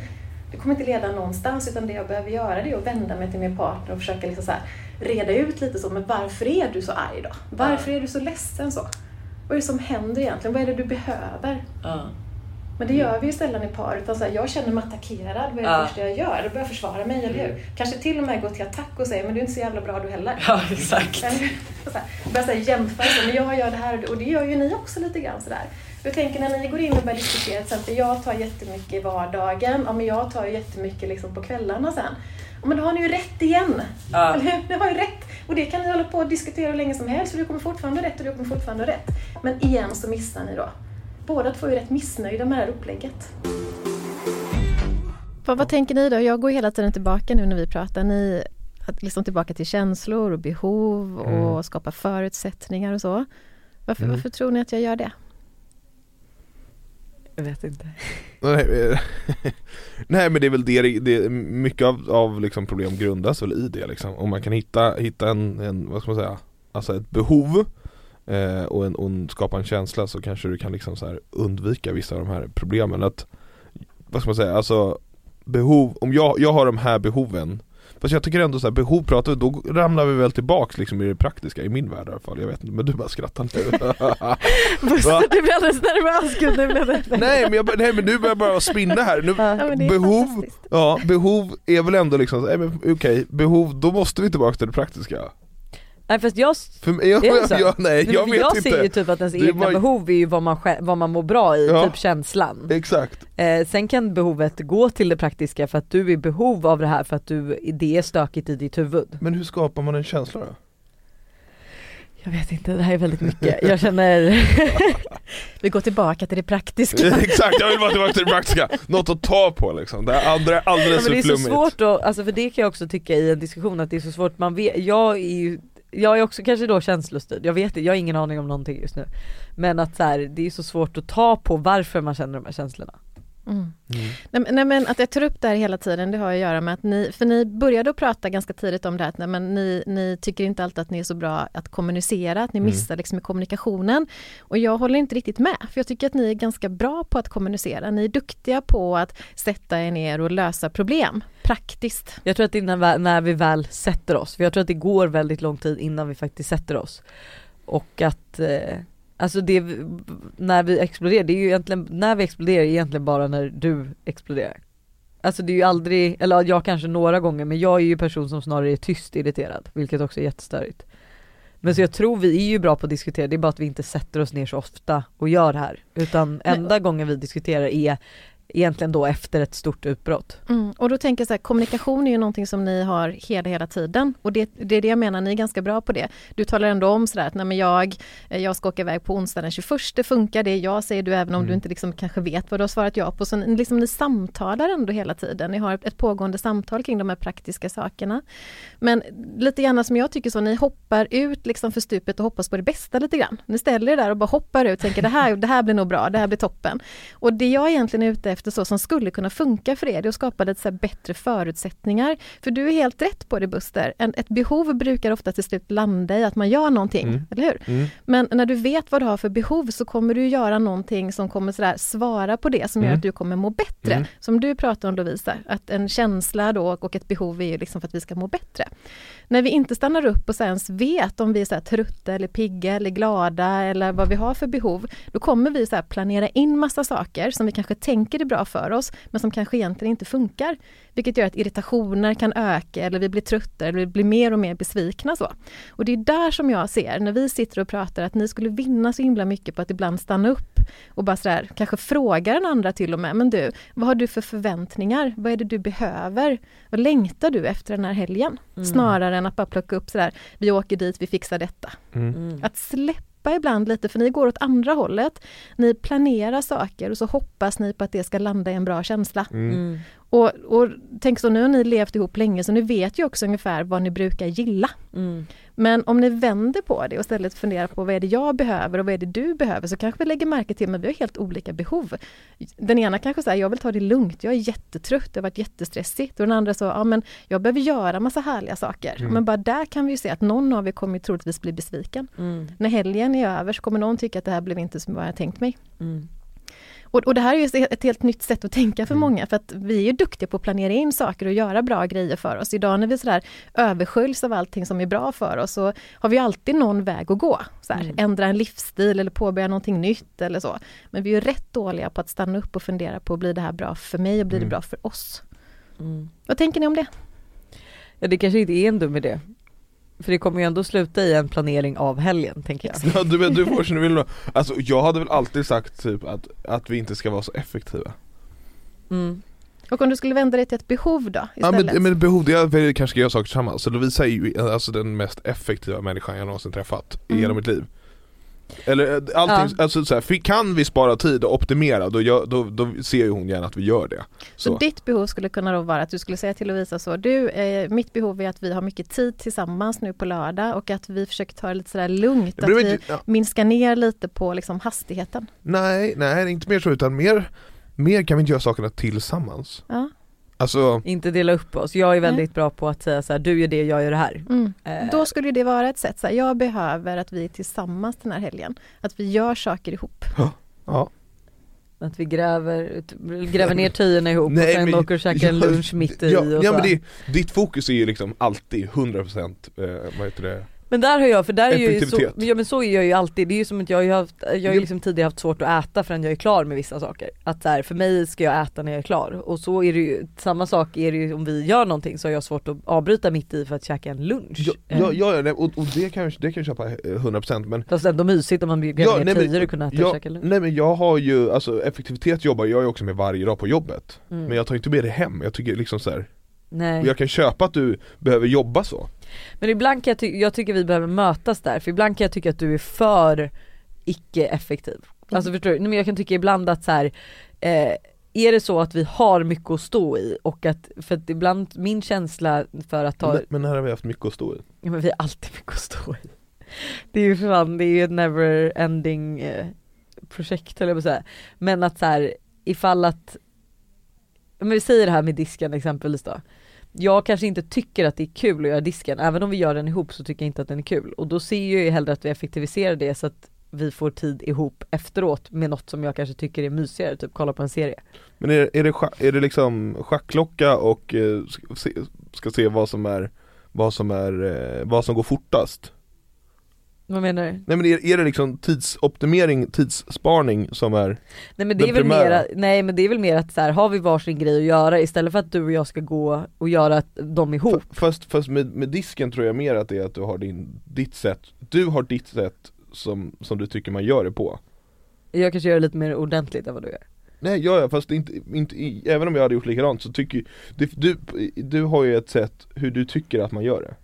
Det kommer inte leda någonstans utan det jag behöver göra det är att vända mig till min partner och försöka liksom så här, reda ut lite så, men varför är du så arg då? Varför är du så ledsen så? Vad är det som händer egentligen? Vad är det du behöver? Ja. Men det gör vi ju sällan i par. Utan så här, jag känner mig attackerad. Vad är det Ja. första jag gör? Jag börjar försvara mig, eller hur? Kanske till och med gå till attack och säga, men du är inte så jävla bra du heller. Ja, exakt. Börja jämföra, så, men jag gör det här och det- gör ju ni också lite grann sådär. Jag tänker när ni går in och börjar diskutera, till exempel jag tar jättemycket i vardagen, ja men jag tar ju jättemycket liksom på kvällarna sen. Ja, men då har ni ju rätt igen. Ja. Eller hur? Ni har ju rätt. Och det kan ni hålla på och diskutera hur länge som helst, för du kommer fortfarande rätt och du kommer fortfarande rätt. Men igen så missar ni då. Båda två är rätt missnöjda med det här upplägget. Vad, vad tänker ni då? Jag går hela tiden tillbaka nu när vi pratar. Ni att liksom tillbaka till känslor och behov och skapa förutsättningar och så. Varför, Mm. varför tror ni att jag gör det? Jag vet inte. [laughs] Nej, [laughs] nej men det är väl det, det mycket av, av liksom problem grundas väl i det liksom. Om man kan hitta, hitta en, en, vad ska man säga, alltså ett behov eh, och, en, och skapa en känsla så kanske du kan liksom så här undvika vissa av de här problemen. Att, vad ska man säga, alltså behov, om jag, jag har de här behoven Fast jag tycker ändå så här, behov pratar då ramlar vi väl tillbaks liksom i det praktiska i min värld i alla fall, jag vet inte, men du bara skrattar nu. [laughs] Va? du blir alldeles nervös gud nu blev det Nej men, jag, nej men nu börjar jag bara spinna här, nu, Ja, behov, ja, behov är väl ändå liksom, okej, behov, då måste vi tillbaka till det praktiska Nej fast jag, För jag, [laughs] Är det jag, så? jag, nej Nej, jag för vet jag inte ser ju typ att ens Det egna bara- behov är ju vad man, vad man mår bra i, Ja. typ känslan. Exakt, Eh, sen kan behovet gå till det praktiska för att du är i behov av det här för att du, det är stökigt i ditt huvud. men hur skapar man en känsla då? Jag vet inte, det här är väldigt mycket. Jag känner, [laughs] Vi går tillbaka till det praktiska. [laughs] Exakt, jag vill bara tillbaka till det praktiska, något att ta på liksom, det andra är ja, alldeles men det är så flummigt svårt att, alltså för det kan jag också tycka i en diskussion att det är så svårt, man vet, jag är ju jag är också kanske då känslostyrd, jag vet det, jag har ingen aning om någonting just nu. Men att så här, det är så svårt att ta på varför man känner de här känslorna. Mm. Nej, nej, men att jag tar upp det här hela tiden det har att göra med att ni, för ni började att prata ganska tidigt om det här, att nej, men ni, ni tycker inte alltid att ni är så bra att kommunicera, att ni Mm. missar liksom i kommunikationen. Och jag håller inte riktigt med, för jag tycker att ni är ganska bra på att kommunicera. Ni är duktiga på att sätta er ner och lösa problem, praktiskt. Jag tror att det är när, vi väl sätter oss, för jag tror att det går väldigt lång tid innan vi faktiskt sätter oss. Och att, eh, alltså det, när vi exploderar, det är ju egentligen, när vi exploderar är egentligen bara när du exploderar. Alltså det är ju aldrig, eller ja, jag kanske några gånger, men jag är ju person som snarare är tyst irriterad, vilket också är jättestörigt. Men så jag tror vi är ju bra på att diskutera, det är bara att vi inte sätter oss ner så ofta och gör det här. Utan enda gången vi diskuterar är egentligen då efter ett stort utbrott. Mm. Och då tänker jag så här, kommunikation är ju någonting som ni har hela, hela tiden. Och det, det är det jag menar, ni är ganska bra på det. Du talar ändå om sådär att nej men jag, eh, jag ska åka iväg på onsdag den 21, funkar det? Ja säger du även om du inte liksom kanske vet vad du har svarat ja på. Så ni, liksom, ni samtalar ändå hela tiden. Ni har ett pågående samtal kring de här praktiska sakerna. Men lite grann som jag tycker så, ni hoppar ut liksom för stupet och hoppas på det bästa lite grann. Ni ställer er där och bara hoppar ut och tänker det här, det här blir nog bra, det här blir toppen. Och det jag egentligen är ute efter så som skulle kunna funka för er, det är att skapa lite så bättre förutsättningar. För du är helt rätt på det Buster, en, ett behov brukar ofta till slut landa i att man gör någonting, Mm. eller hur? Mm. Men när du vet vad du har för behov så kommer du göra någonting som kommer sådär svara på det som gör Mm. att du kommer må bättre. Mm. Som du pratar om Lovisa, att en känsla då och ett behov är ju liksom för att vi ska må bättre. När vi inte stannar upp och ens vet om vi är så trötta eller pigga eller glada eller vad vi har för behov, då kommer vi så planera in massa saker som vi kanske tänker är bra för oss, men som kanske egentligen inte funkar. Vilket gör att irritationer kan öka eller vi blir trötta eller vi blir mer och mer besvikna. Så. Och det är där som jag ser, när vi sitter och pratar, att ni skulle vinna så himla mycket på att ibland stanna upp och bara sådär, kanske fråga den andra till och med, men du, vad har du för förväntningar? Vad är det du behöver? Vad längtar du efter den här helgen? Snarare än att bara plocka upp sådär, vi åker dit, vi fixar detta. Mm. Att släppa ibland lite, för ni går åt andra hållet. Ni planerar saker och så hoppas ni på att det ska landa i en bra känsla. Mm. Och, och tänk så nu har ni levt ihop länge så ni vet ju också ungefär vad ni brukar gilla. Mm. Men om ni vänder på det och istället funderar på vad är det jag behöver och vad är det du behöver så kanske vi lägger märke till att vi har helt olika behov. Den ena kanske säger jag vill ta det lugnt, jag är jättetrött, det har varit jättestressigt. Och den andra så, ja men jag behöver göra massa härliga saker. Mm. Men bara där kan vi ju se att någon av er kommer troligtvis bli besviken. Mm. När helgen är över så kommer någon tycka att det här blev inte som jag tänkt mig. Mm. Och, och det här är ju ett helt nytt sätt att tänka för Mm. många för att vi är duktiga på att planera in saker och göra bra grejer för oss. Idag när vi sådär översköljs av allting som är bra för oss så har vi alltid någon väg att gå. Så här, Mm. Ändra en livsstil eller påbörja någonting nytt eller så. Men vi är rätt dåliga på att stanna upp och fundera på, blir det här bra för mig och blir det Mm. bra för oss? Mm. Vad tänker ni om det? Ja det kanske inte är en dum idé. För det kommer ju ändå sluta i en planering av helgen tänker jag. Ja, du, du får som du vill. Alltså jag hade väl alltid sagt typ att, att vi inte ska vara så effektiva Mm. Och om du skulle vända dig till ett behov då Ja istället? men, men behov, det är att vi kanske ska göra saker tillsammans. Så Lovisa är ju alltså den mest effektiva människan jag någonsin träffat i Mm. hela mitt liv Eller eh, allting, Ja. alltså så här, kan vi spara tid och optimera då, gör, då, då ser ju hon gärna att vi gör det Så Så, ditt behov skulle kunna då vara att du skulle säga till Lovisa så, du, eh, mitt behov är att vi har mycket tid tillsammans nu på lördag och att vi försöker ta det lite sådär lugnt, att vi ja, minskar ner lite på liksom hastigheten. Nej, nej inte mer så utan mer, mer kan vi inte göra sakerna tillsammans Ja. Alltså, Inte dela upp oss. Jag är väldigt bra på att säga så här, du gör det, jag gör det här. Mm. Eh, Då skulle det vara ett sätt, så här, jag behöver att vi är tillsammans den här helgen, att vi gör saker ihop. ja Att vi gräver, gräver ner tygerna ihop Nej, och sen men- åker och käkar en [laughs] ja, lunch mitt i ja, och ja så. men det, ditt fokus är ju liksom alltid 100% eh, vad heter det? Men där har jag, för där är ju så, ja men så är jag ju alltid, det är ju som att jag har haft, jag har ju liksom tidigare haft svårt att äta förrän jag är klar med vissa saker. Att så här, för mig ska jag äta när jag är klar och så är det ju, samma sak är det ju om vi gör någonting så har jag svårt att avbryta mitt i för att käka en lunch. Ja, Eh, ja, ja nej, och, och det, kan, jag- det kan jag köpa eh, 100% men Fast ändå mysigt om man gräver Ja, ner tio och kunna äta och ja, käka lunch. nej men jag har ju, alltså effektivitet jobbar jag ju också med varje dag på jobbet Mm. Men jag tar inte med det hem, jag tycker liksom så här. Nej. och jag kan köpa att du behöver jobba så Men ibland kan jag, ty- jag tycker vi behöver mötas där, för ibland kan jag tycka att du är för icke-effektiv. Alltså förstår du? Men jag kan tycka ibland att så här, eh, är det så att vi har mycket att stå i och att, för att ibland min känsla för att ta, men, men här har vi haft mycket att stå i ja men vi har alltid mycket att stå i. Det är ju fan, det är ju ett never ending eh, projekt höll jag på säga. Men att så här, ifall att men vi säger det här med disken exempelvis då. Jag kanske inte tycker att det är kul att göra disken, även om vi gör den ihop så tycker jag inte att den är kul. Och då ser jag ju hellre att vi effektiviserar det så att vi får tid ihop efteråt med något som jag kanske tycker är mysigare, typ kolla på en serie. Men är, är, det, är det liksom schackklocka och eh, ska, se, ska se vad som är vad som är, eh, vad som går fortast? Vad menar du? Nej men är, är det liksom tidsoptimering, tidssparning som är Nej men det är väl primära. mer, nej men det är väl mer att så här, har vi varsin grej att göra istället för att du och jag ska gå och göra dem ihop. F- Fast, fast med, med disken tror jag mer att det är att du har din, ditt sätt, du har ditt sätt som, som du tycker man gör det på Jag kanske gör det lite mer ordentligt än vad du gör. Nej ja, ja fast inte, inte, även om jag hade gjort likadant så tycker du, du, du har ju ett sätt hur du tycker att man gör det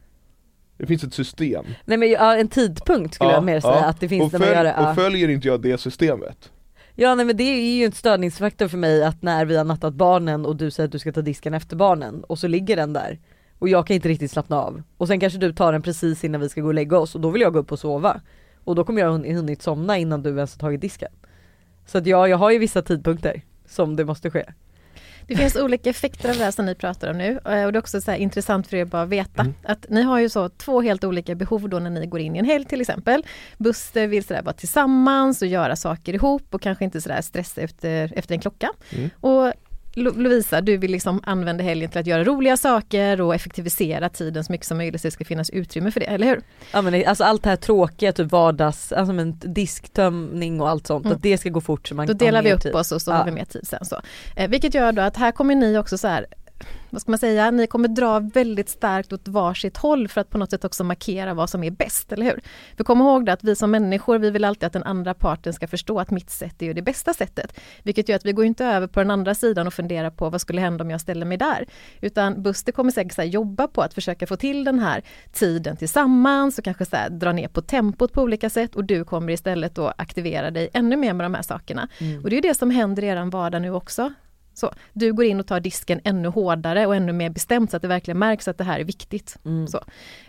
Det finns ett system Nej men ja, en tidpunkt skulle jag mer säga att det finns och, när man följ- gör det. Ja. och följer inte jag det systemet Ja nej men det är ju en störningsfaktor för mig att när vi har nattat barnen och du säger att du ska ta disken efter barnen och så ligger den där och jag kan inte riktigt slappna av och sen kanske du tar den precis innan vi ska gå och lägga oss och då vill jag gå upp och sova och då kommer jag hun- hunnit somna innan du ens har tagit disken. Så att ja, jag har ju vissa tidpunkter som det måste ske. Det finns olika effekter av det här som ni pratar om nu eh, och det är också så intressant för er att bara veta Mm. att ni har ju så två helt olika behov då när ni går in i en helg till exempel. Buster vill sådär vara tillsammans och göra saker ihop och kanske inte sådär stressa efter, efter en klocka. Mm. Och Lovisa, du vill liksom använda helgen till att göra roliga saker och effektivisera tiden så mycket som möjligt så det ska finnas utrymme för det, eller hur? Ja men alltså allt det här tråkiga, typ vardags, alltså men disktömning och allt sånt, Mm. att det ska gå fort så man Då delar vi upp tid. oss och så Ja. har vi mer tid sen. Så. Eh, vilket gör då att här kommer ni också så här vad ska man säga, ni kommer dra väldigt starkt åt varsitt håll för att på något sätt också markera vad som är bäst, eller hur? För kom ihåg det att vi som människor, vi vill alltid att den andra parten ska förstå att mitt sätt är ju det bästa sättet. Vilket gör att vi går inte över på den andra sidan och funderar på vad skulle hända om jag ställer mig där. Utan Buster kommer säkert här, jobba på att försöka få till den här tiden tillsammans och kanske så här, dra ner på tempot på olika sätt och du kommer istället då aktivera dig ännu mer med de här sakerna. Mm. Och det är det som händer i er vardag nu också. Så, du går in och tar disken ännu hårdare och ännu mer bestämt så att det verkligen märks att det här är viktigt. Mm. Så.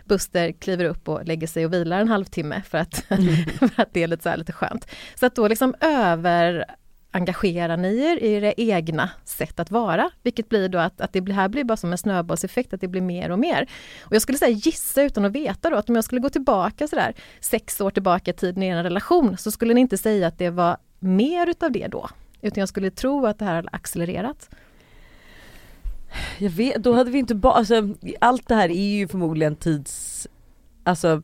Buster kliver upp och lägger sig och vilar en halvtimme för att, [laughs] för att det är lite, så här, lite skönt. Så att då liksom över engagerar ni er i era egna sätt att vara, vilket blir då att, att det här blir bara som en snöbollseffekt, att det blir mer och mer. Och jag skulle säga gissa utan att veta då, att om jag skulle gå tillbaka sådär sex år tillbaka i tiden i en relation, så skulle ni inte säga att det var mer utav det då, utan jag skulle tro att det här har accelererat. Jag vet, då hade vi inte bara, alltså allt det här är ju förmodligen tids, alltså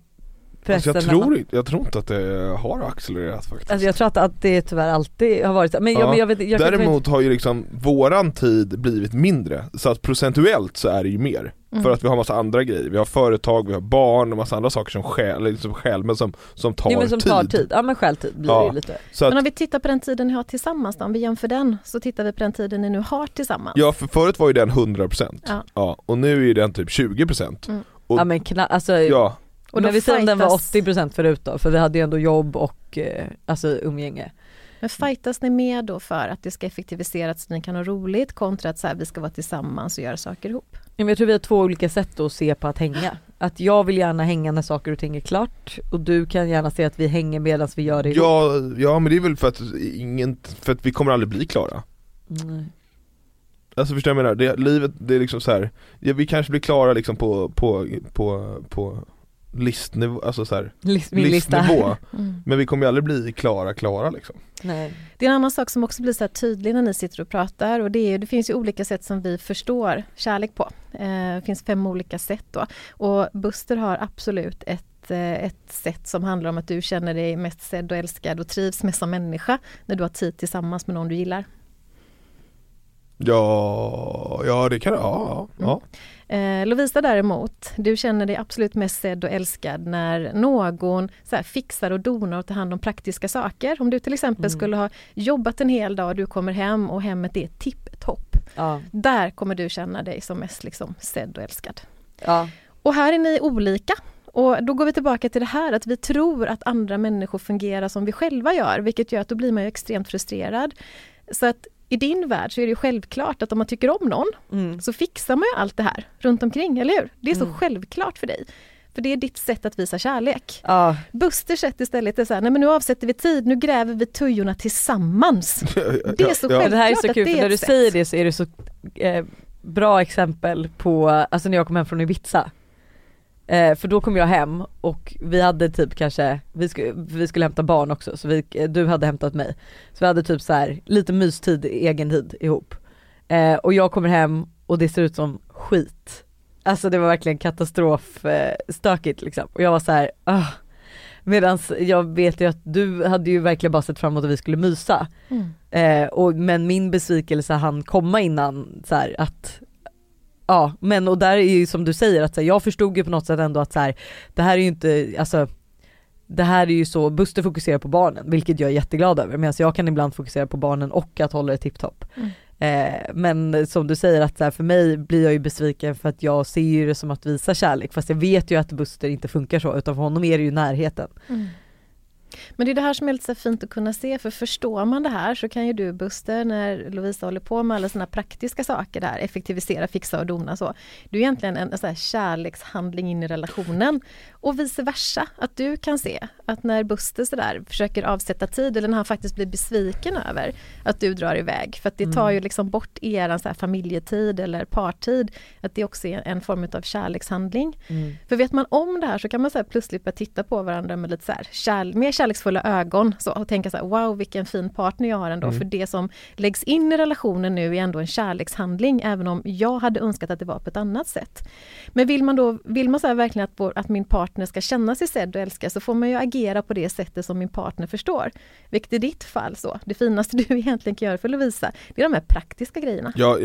alltså jag, tror, inte- jag tror inte att det har accelererat faktiskt Alltså jag tror att, att det tyvärr alltid har varit men jag, Ja. men jag vet jag Däremot har ju liksom våran tid blivit mindre, så att procentuellt så är det ju mer Mm. För att vi har massa andra grejer, vi har företag, vi har barn och massa andra saker som skäl, liksom skäl men som, som tar jo, men som tid. tar tid, ja men självtid blir Ja. det ju lite Så Men att, om vi tittar på den tiden ni har tillsammans då, om vi jämför den, så tittar vi på den tiden ni nu har tillsammans. ja för förut var ju den 100% Ja. ja, och nu är den typ 20% Mm. Och- Ja men kna, alltså, Ja, Och då men vi säger den var fightas- 80% förut då, för vi hade ju ändå jobb och eh, alltså umgänge Men fightas ni med då för att det ska effektiviseras så att ni kan ha roligt kontra att så här, vi ska vara tillsammans och göra saker ihop? Jag tror vi har två olika sätt att se på att hänga. Att jag vill gärna hänga när saker och ting är klart och du kan gärna se att vi hänger medan vi gör det ihop. ja, ja men det är väl för att, ingen, för att vi kommer aldrig bli klara Mm. Alltså förstår du vad jag menar? Det, livet, det är liksom så här. Ja, vi kanske blir klara liksom på, på, på, på listnivå, alltså så här, List, min lista. listnivå [laughs] Mm. Men vi kommer ju aldrig bli klara, klara liksom Nej. Det är en annan sak som också blir så här tydlig när ni sitter och pratar och det, är, det finns ju olika sätt som vi förstår kärlek på. Eh, det finns fem olika sätt då. Och Buster har absolut ett eh, ett sätt som handlar om att du känner dig mest sedd och älskad och trivs med som människa när du har tid tillsammans med någon du gillar. Ja, ja det kan ja, ja, ja. Eh, Lovisa däremot, du känner dig absolut mest sedd och älskad när någon så här, fixar och donar och tar hand om praktiska saker. Om du till exempel Mm. skulle ha jobbat en hel dag och du kommer hem och hemmet är tipptopp. Ja. Där kommer du känna dig som mest liksom, sedd och älskad. Ja. Och här är ni olika. Och då går vi tillbaka till det här att vi tror att andra människor fungerar som vi själva gör, vilket gör att då blir man ju extremt frustrerad. Så att i din värld så är det ju självklart att om man tycker om någon Mm. så fixar man ju allt det här runt omkring, eller hur? Det är så Mm. självklart för dig. För det är ditt sätt att visa kärlek. Ja, Busters sätt istället är så här, nej men nu avsätter vi tid, nu gräver vi tujorna tillsammans. [laughs] Det är så Men det här är Självklart så att kul det är för när du sätt. säger det så är det så eh, bra exempel på, alltså när jag kom hem från Ibiza. Eh, för då kom jag hem och vi hade typ kanske, vi, skulle vi skulle hämta barn också så vi, eh, du hade hämtat mig. Så vi hade typ så här lite mystid, egen tid ihop. Eh, och jag kommer hem och det ser ut som skit. Alltså det var verkligen katastrof eh, liksom. Och jag var så här, ah. Medan jag vet ju att du hade ju verkligen bara sett fram emot att vi skulle mysa. Mm. Eh, och, men min besvikelse hann komma innan så här, att Ja men och där är ju som du säger att här, jag förstod ju på något sätt ändå att så här, det här är ju inte, alltså det här är ju så, Buster fokuserar på barnen vilket jag är jätteglad över medan jag kan ibland fokusera på barnen och att hålla det tipptopp. Mm. Eh, men som du säger att så här, för mig blir jag ju besviken för att jag ser ju det som att visa kärlek fast jag vet ju att Buster inte funkar så utan för honom är det ju närheten. Mm. Men det är det här som är lite så fint att kunna se för förstår man det här så kan ju du Buster när Lovisa håller på med alla såna praktiska saker där, effektivisera, fixa och dona så. Det är egentligen en, en så här kärlekshandling in i relationen och vice versa. Att du kan se att när Buster sådär försöker avsätta tid eller när han faktiskt blir besviken över att du drar iväg för att det tar ju liksom bort eran så familjetid eller partid. Att det också är en form av kärlekshandling. För vet man om det här så kan man så plötsligt börja titta på varandra med lite så här kärl, mer kärleksfulla ögon så, och tänka så här, wow vilken fin partner jag har ändå. För det som läggs in i relationen nu är ändå en kärlekshandling även om jag hade önskat att det var på ett annat sätt. Men vill man då, vill man så här verkligen att, vår, att min partner ska känna sig sedd och älskad så får man ju agera på det sättet som min partner förstår. Vilket i ditt fall så, det finaste du [laughs] egentligen kan göra för Lovisa, det är de här praktiska grejerna. Ja,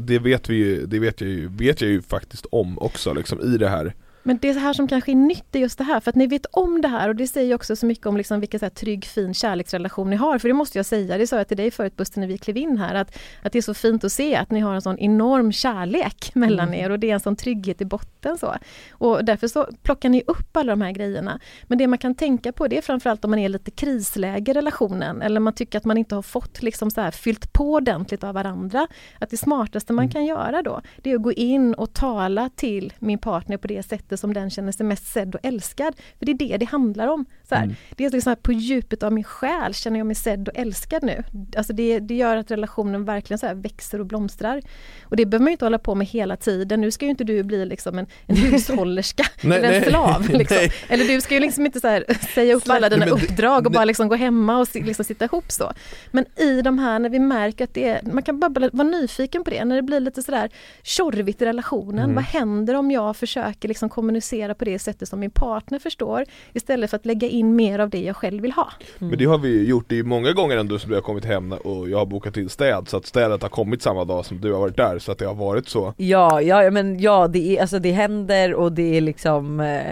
det vet vi ju, det vet jag ju, vet jag ju faktiskt om också liksom i det här Men det här som kanske är nytt är just det här, för att ni vet om det här och det säger också så mycket om liksom vilken så här trygg, fin kärleksrelation ni har. För det måste jag säga, det sa jag till dig förut Buster när vi klev in här, att, att det är så fint att se att ni har en sån enorm kärlek [laughs] mellan er och det är en sån trygghet i botten. Så. Och därför så plockar ni upp alla de här grejerna. Men det man kan tänka på det är framförallt om man är lite krisläge i relationen eller man tycker att man inte har fått liksom så här fyllt på ordentligt av varandra. Att det smartaste man kan göra då, det är att gå in och tala till min partner på det sättet som den känner sig mest sedd och älskad. För det är det det handlar om. Så här. Det är liksom på djupet av min själ känner jag mig sedd och älskad nu. Alltså det, det gör att relationen verkligen så växer och blomstrar. Och det behöver man ju inte hålla på med hela tiden. Nu ska ju inte du bli liksom en, en hushållerska [laughs] Nej, eller en nej, slav. [laughs] Liksom. nej. Eller du ska ju liksom inte så här, säga upp alla dina Nej, men det- uppdrag och bara liksom gå hemma och liksom sitta ihop så. Men i de här när vi märker att det är, man kan bara vara nyfiken på det, när det blir lite sådär tjorvigt i relationen. Mm. Vad händer om jag försöker liksom kommunicera på det sättet som min partner förstår istället för att lägga in mer av det jag själv vill ha. Men det har vi ju gjort, det är många gånger ändå som du har kommit hem och jag har bokat in städ så att städet har kommit samma dag som du har varit där så att det har varit så Ja, ja men ja det, är, alltså det händer och det är liksom eh,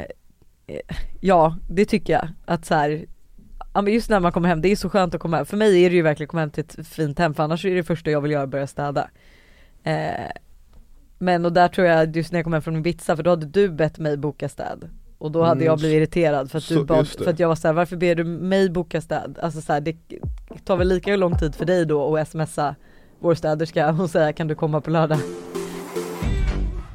eh, Ja det tycker jag att så här, ja, men just när man kommer hem, det är så skönt att komma hem. För mig är det ju verkligen att komma hem till ett fint hem för annars är det första jag vill göra att börja städa. Eh, men och där tror jag just när jag kom hem från Ibiza för då hade du bett mig boka städ. Och då hade Mm, jag blivit irriterad för att, så- du bad, för att jag var såhär, varför ber du mig boka städ? Alltså så här, det tar väl lika lång tid för dig då att smsa vår städerska och säga kan du komma på lördag?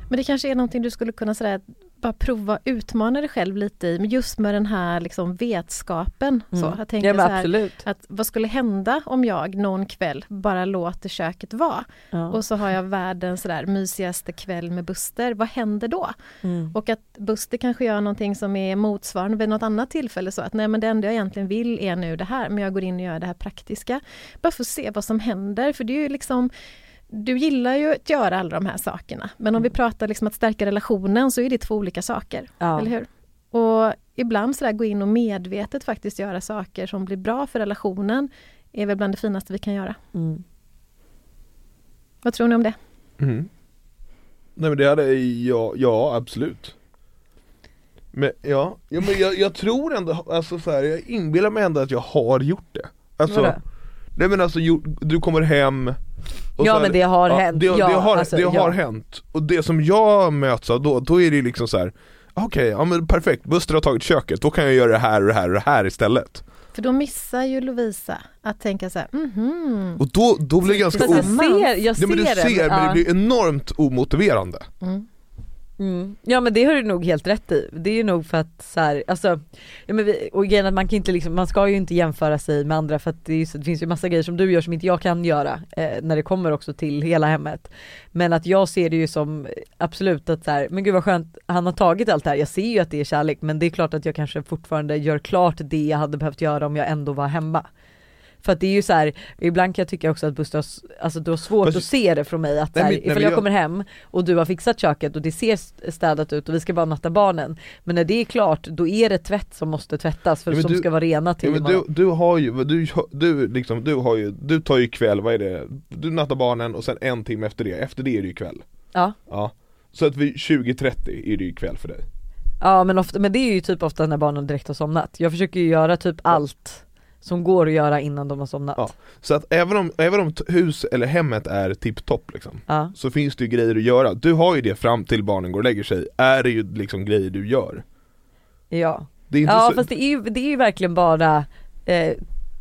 Men det kanske är någonting du skulle kunna säga, bara prova utmana dig själv lite i, men just med den här liksom vetskapen. Så, jag tänker Mm. ja så här, absolut. att vad skulle hända om jag någon kväll bara låter köket vara? Ja. Och så har jag världens sådär mysigaste kväll med Buster. Vad händer då? Mm. Och att Buster kanske gör någonting som är motsvarande vid något annat tillfälle. Så att nej men det enda jag egentligen vill är nu det här, men jag går in och gör det här praktiska. Bara för att se vad som händer, för det är ju liksom du gillar ju att göra alla de här sakerna, men om vi pratar liksom att stärka relationen så är det två olika saker, Ja. eller hur? Och ibland sådär gå in och medvetet faktiskt göra saker som blir bra för relationen är väl bland det finaste vi kan göra. Mm. Vad tror ni om det? Mm. Nej men det hade, ja, ja absolut Men ja, ja men jag, jag tror ändå, alltså så här, jag inbillar mig ändå att jag har gjort det Alltså, Vadå? Nej men alltså du kommer hem och Ja, men det har hänt. Det, Ja, det, har, alltså, det ja. har hänt, och det som jag möts av då, då är det liksom så här. Okej, ja men perfekt, Buster har tagit köket, då kan jag göra det här och det här och det här istället För då missar ju Lovisa att tänka så här, mhm. Och då, då blir det ganska Fast jag ser, jag Nej men du ser ser, det. men ja. det blir enormt omotiverande Mm. Mm. Ja men det har du nog helt rätt i. Det är ju nog för att så här, alltså, ja, men vi, och grejen att man kan inte liksom, man ska ju inte jämföra sig med andra för att det, är, det finns ju massa grejer som du gör som inte jag kan göra eh, när det kommer också till hela hemmet. Men att jag ser det ju som absolut att så här, men gud vad skönt han har tagit allt det här. Jag ser ju att det är kärlek men det är klart att jag kanske fortfarande gör klart det jag hade behövt göra om jag ändå var hemma. För att det är ju så här, ibland kan jag tycka också att Buster alltså du har svårt Fast- att se det från mig att Nej, här, nej, ifall men jag jag- kommer hem och du har fixat köket och det ser st- städat ut och vi ska bara natta barnen. Men när det är klart då är det tvätt som måste tvättas för Ja, som du- ska vara rena till Ja, du, du har ju, du, du, liksom, du har ju, du tar ju kväll, vad är det? Du nattar barnen och sen en timme efter det, efter det är det ju kväll Ja. Ja Så att vid 20.30 är det ju kväll för dig ja men, ofta, men det är ju typ ofta när barnen direkt har somnat. Jag försöker ju göra typ allt som går att göra innan de har somnat. Ja. Så att även om, även om hus eller hemmet är tipptopp liksom Ja. Så finns det ju grejer att göra, du har ju det fram till barnen går och lägger sig, är det ju liksom grejer du gör Ja, Det är inte ja så, fast det är ju, det är ju verkligen bara eh,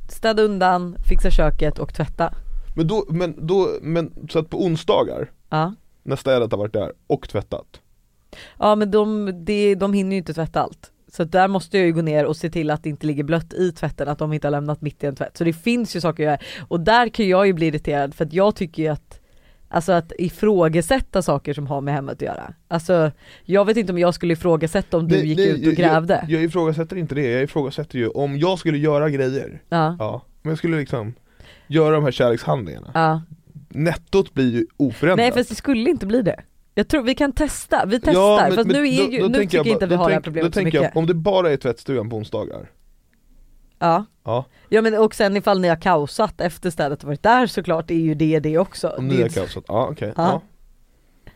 städa undan, fixa köket och tvätta. men då, men då, men så att på onsdagar Ja. när städat har varit där och tvättat Ja men de, de, de hinner ju inte tvätta allt. Så där måste jag ju gå ner och se till att det inte ligger blött i tvätten, att de inte har lämnat mitt i en tvätt. Så det finns ju saker att göra. Och där kan jag ju bli irriterad för att jag tycker ju att Alltså att ifrågasätta saker som har med hemmet att göra. Alltså jag vet inte om jag skulle ifrågasätta om du Nej, gick nej, ut och grävde. Jag, jag ifrågasätter inte det, jag ifrågasätter ju om jag skulle göra grejer ja. Ja, men jag skulle liksom göra de här kärlekshandlingarna ja. Nettot blir ju oförändrat Nej fast det skulle inte bli det. Jag tror vi kan testa, vi testar. Ja, men- fast men nu, är ju, då nu tycker jag inte att vi har det här tänk- problemet så mycket. jag, om det bara är tvättstugan på onsdagar Ja. Ja, ja men och sen ifall ni har kaosat efter städet har varit där såklart är ju det det också. om ni har kaosat, ja okej, Ja. ja.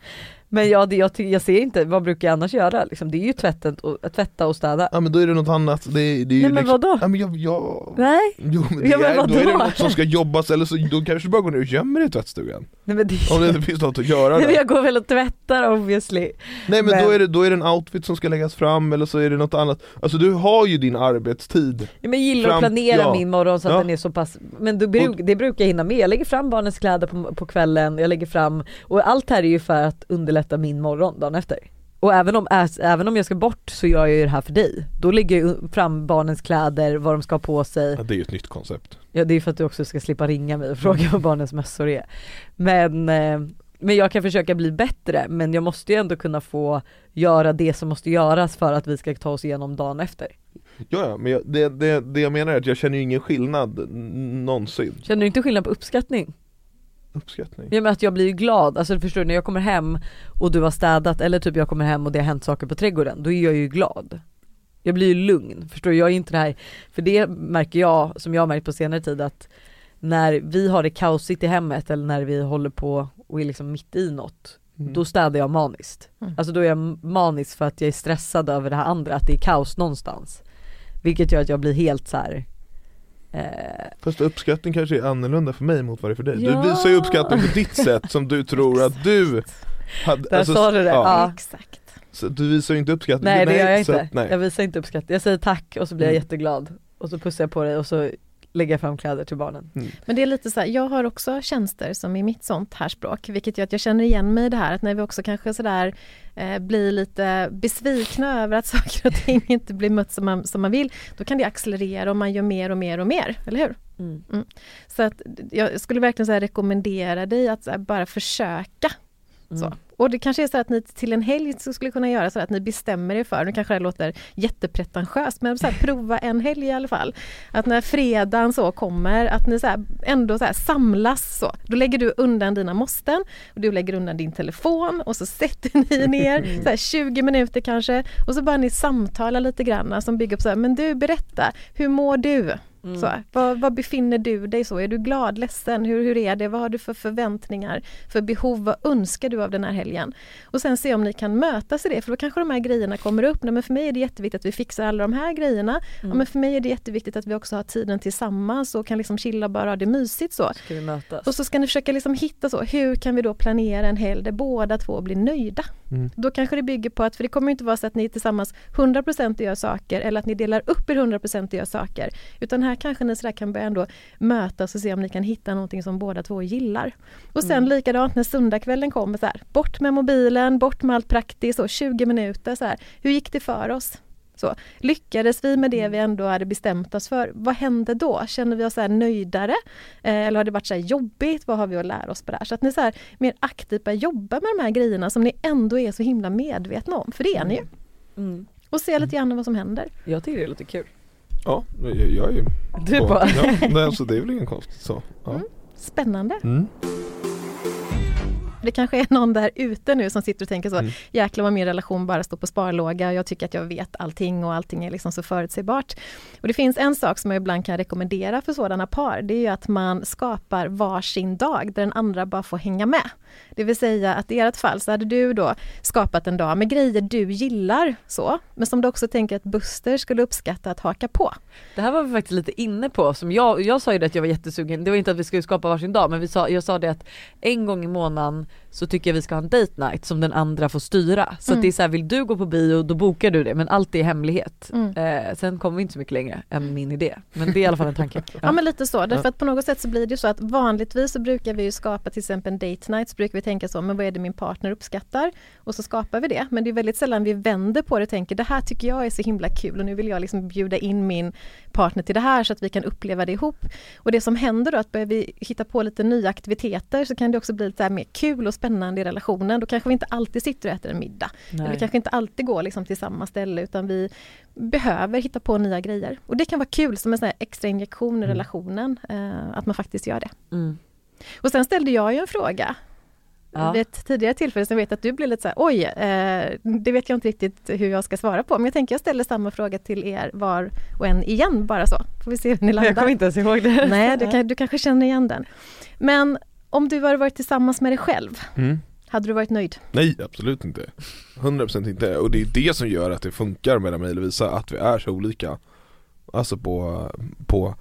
Men ja, det, jag, jag ser inte, vad brukar jag annars göra? Liksom, det är ju tvätten, och, tvätta och städa. ja men då är det något annat, det, det är ju Nej men liksom, vadå? Ja men jag, jag Nej, Jo men, det Ja, men är, då är det vadå? något som ska jobbas eller så, då kanske du bara går ner och gömmer dig i tvättstugan nej men, det, Om det inte finns något att göra nej, men där jag går väl och tvättar obviously. Nej men, men- Då, är det, då är det en outfit som ska läggas fram eller så är det något annat Alltså du har ju din arbetstid Ja, men jag gillar Fram- att planera ja. min morgon så att Ja. den är så pass, men bruk, det brukar jag hinna med. Jag lägger fram barnens kläder på, på kvällen, jag lägger fram, och allt här är ju för att underlätta min morgon dagen efter. Och även om, även om jag ska bort så gör jag ju det här för dig. Då lägger jag fram barnens kläder, vad de ska ha på sig. ja, Det är ju ett nytt koncept Ja det är för att du också ska slippa ringa mig och fråga vad barnens mössor är. Men, eh, men jag kan försöka bli bättre men jag måste ju ändå kunna få göra det som måste göras för att vi ska ta oss igenom dagen efter. Ja, ja men jag, det, det, det jag menar är att jag känner ju ingen skillnad någonsin Känner du inte skillnad på uppskattning? Uppskattning Ja men att jag blir glad, alltså förstår du när jag kommer hem och du har städat eller typ jag kommer hem och det har hänt saker på trädgården, då är jag ju glad. Jag blir ju lugn, förstår du? Jag är inte det här, för det märker jag, som jag har märkt på senare tid att när vi har det kaosigt i hemmet eller när vi håller på och är liksom mitt i något, Mm. då städar jag maniskt. Mm. Alltså då är jag manisk för att jag är stressad över det här andra, att det är kaos någonstans. Vilket gör att jag blir helt så här. Eh, Fast uppskattning kanske är annorlunda för mig mot vad det är för dig Ja. Du visar ju uppskattning på ditt sätt som du [laughs] tror att du hade, Där sa du det. Ja. Exakt. Så du visar ju inte uppskattning nej det gör jag inte. att- nej. Jag visar inte uppskattning. Jag säger tack och så blir jag Mm. jätteglad. Och så pussar jag på dig och så lägger jag fram kläder till barnen. Men det är lite så här, jag har också tjänster som är mitt sånt här språk, vilket gör att jag känner igen mig i det här att när vi också kanske sådär eh, blir lite besvikna över att [laughs] saker och ting inte blir mött som man, som man vill, då kan det accelerera och man gör mer och mer och mer, eller hur? Mm. Så att jag skulle verkligen så här rekommendera dig att så här bara försöka. Så. Och det kanske är så att ni till en helg skulle kunna göra så att ni bestämmer er för, nu kanske det låter jättepretentiöst, men så här, prova en helg i alla fall. Att när fredagen så kommer, att ni så här, ändå så här, samlas så. Då lägger du undan dina måsten, och du lägger undan din telefon och så sätter ni [laughs] ner så här, 20 minuter kanske och så bara ni samtala lite grann som bygger upp så här, men du berätta, hur mår du? Mm. Så, var, var befinner du dig så? Är du glad, ledsen? Hur, hur är det? Vad har du för förväntningar, för behov? Vad önskar du av den här helgen? Och sen se om ni kan mötas i det, för då kanske de här grejerna kommer upp. Nej, men för mig är det jätteviktigt att vi fixar alla de här grejerna. Ja, Mm. men för mig är det jätteviktigt att vi också har tiden tillsammans och kan liksom chilla och bara ha det mysigt så. Ska vi mötas? Och så ska ni försöka liksom hitta så, hur kan vi då planera en helg där båda två blir nöjda? Mm. Då kanske det bygger på att, för det kommer inte vara så att ni tillsammans 100% och gör saker eller att ni delar upp er 100% och gör saker. Utan här kanske ni sådär kan börja ändå mötas och se om ni kan hitta någonting som båda två gillar. Och sen Mm. likadant när söndagskvällen kommer, så här, bort med mobilen, bort med allt praktiskt, och 20 minuter. Så här, hur gick det för oss? Så, lyckades vi med det vi ändå hade bestämt oss för? Vad hände då? Känner vi oss så nöjdare? Eh, eller har det varit så här jobbigt? Vad har vi att lära oss på det här? Så att ni så här, mer aktivt börjar jobba med de här grejerna som ni ändå är så himla medvetna om, för det är ni ju. Mm. Och se lite grann vad som händer. Jag tycker det låter kul. Ja, jag, är ju Du är på- bara... Ja, nej, alltså det är väl ingen konstigt så. Ja. Mm. Spännande. Mm. Det kanske är någon där ute nu som sitter och tänker så, Mm. jäklar vad min relation bara står på sparlåga, jag tycker att jag vet allting och allting är liksom så förutsägbart. Och det finns en sak som jag ibland kan rekommendera för sådana par, det är ju att man skapar varsin dag där den andra bara får hänga med. Det vill säga att i ert fall så hade du då skapat en dag med grejer du gillar så, men som du också tänker att Buster skulle uppskatta att haka på. Det här var vi faktiskt lite inne på, som jag, jag sa ju det att jag var jättesugen, det var inte att vi skulle skapa varsin dag men vi sa, jag sa det att en gång i månaden så tycker jag vi ska ha en date night som den andra får styra. Så Mm. det är så här, vill du gå på bio då bokar du det men allt är hemlighet. Mm. Eh, sen kommer vi inte så mycket längre än min idé. Men det är i alla fall en tanke. [laughs] Ja men lite så, därför att på något sätt så blir det ju så att vanligtvis så brukar vi ju skapa till exempel en date night, brukar vi tänka så, men vad är det min partner uppskattar? Och så skapar vi det, men det är väldigt sällan vi vänder på det och tänker det här tycker jag är så himla kul och nu vill jag liksom bjuda in min partner till det här så att vi kan uppleva det ihop. Och det som händer då, att börjar vi hitta på lite nya aktiviteter så kan det också bli lite mer kul och spännande i relationen. Då kanske vi inte alltid sitter och äter en middag. Eller vi kanske inte alltid går liksom till samma ställe utan vi behöver hitta på nya grejer. Och det kan vara kul som en sån här extra injektion i Mm. relationen, eh, att man faktiskt gör det. Mm. Och sen ställde jag ju en fråga Ja. vid ett tidigare tillfälle, som jag vet att du blev lite så här, oj, eh, det vet jag inte riktigt hur jag ska svara på. Men jag tänker jag ställer samma fråga till er var och en igen, bara så. Får vi se hur ni Jag kommer landar. inte ens ihåg det. Nej, du, kan, du kanske känner igen den. Men om du hade varit tillsammans med dig själv, Mm. hade du varit nöjd? Nej absolut inte 100% inte och det är det som gör att det funkar mellan mig och Lovisa att vi är så olika Alltså på, på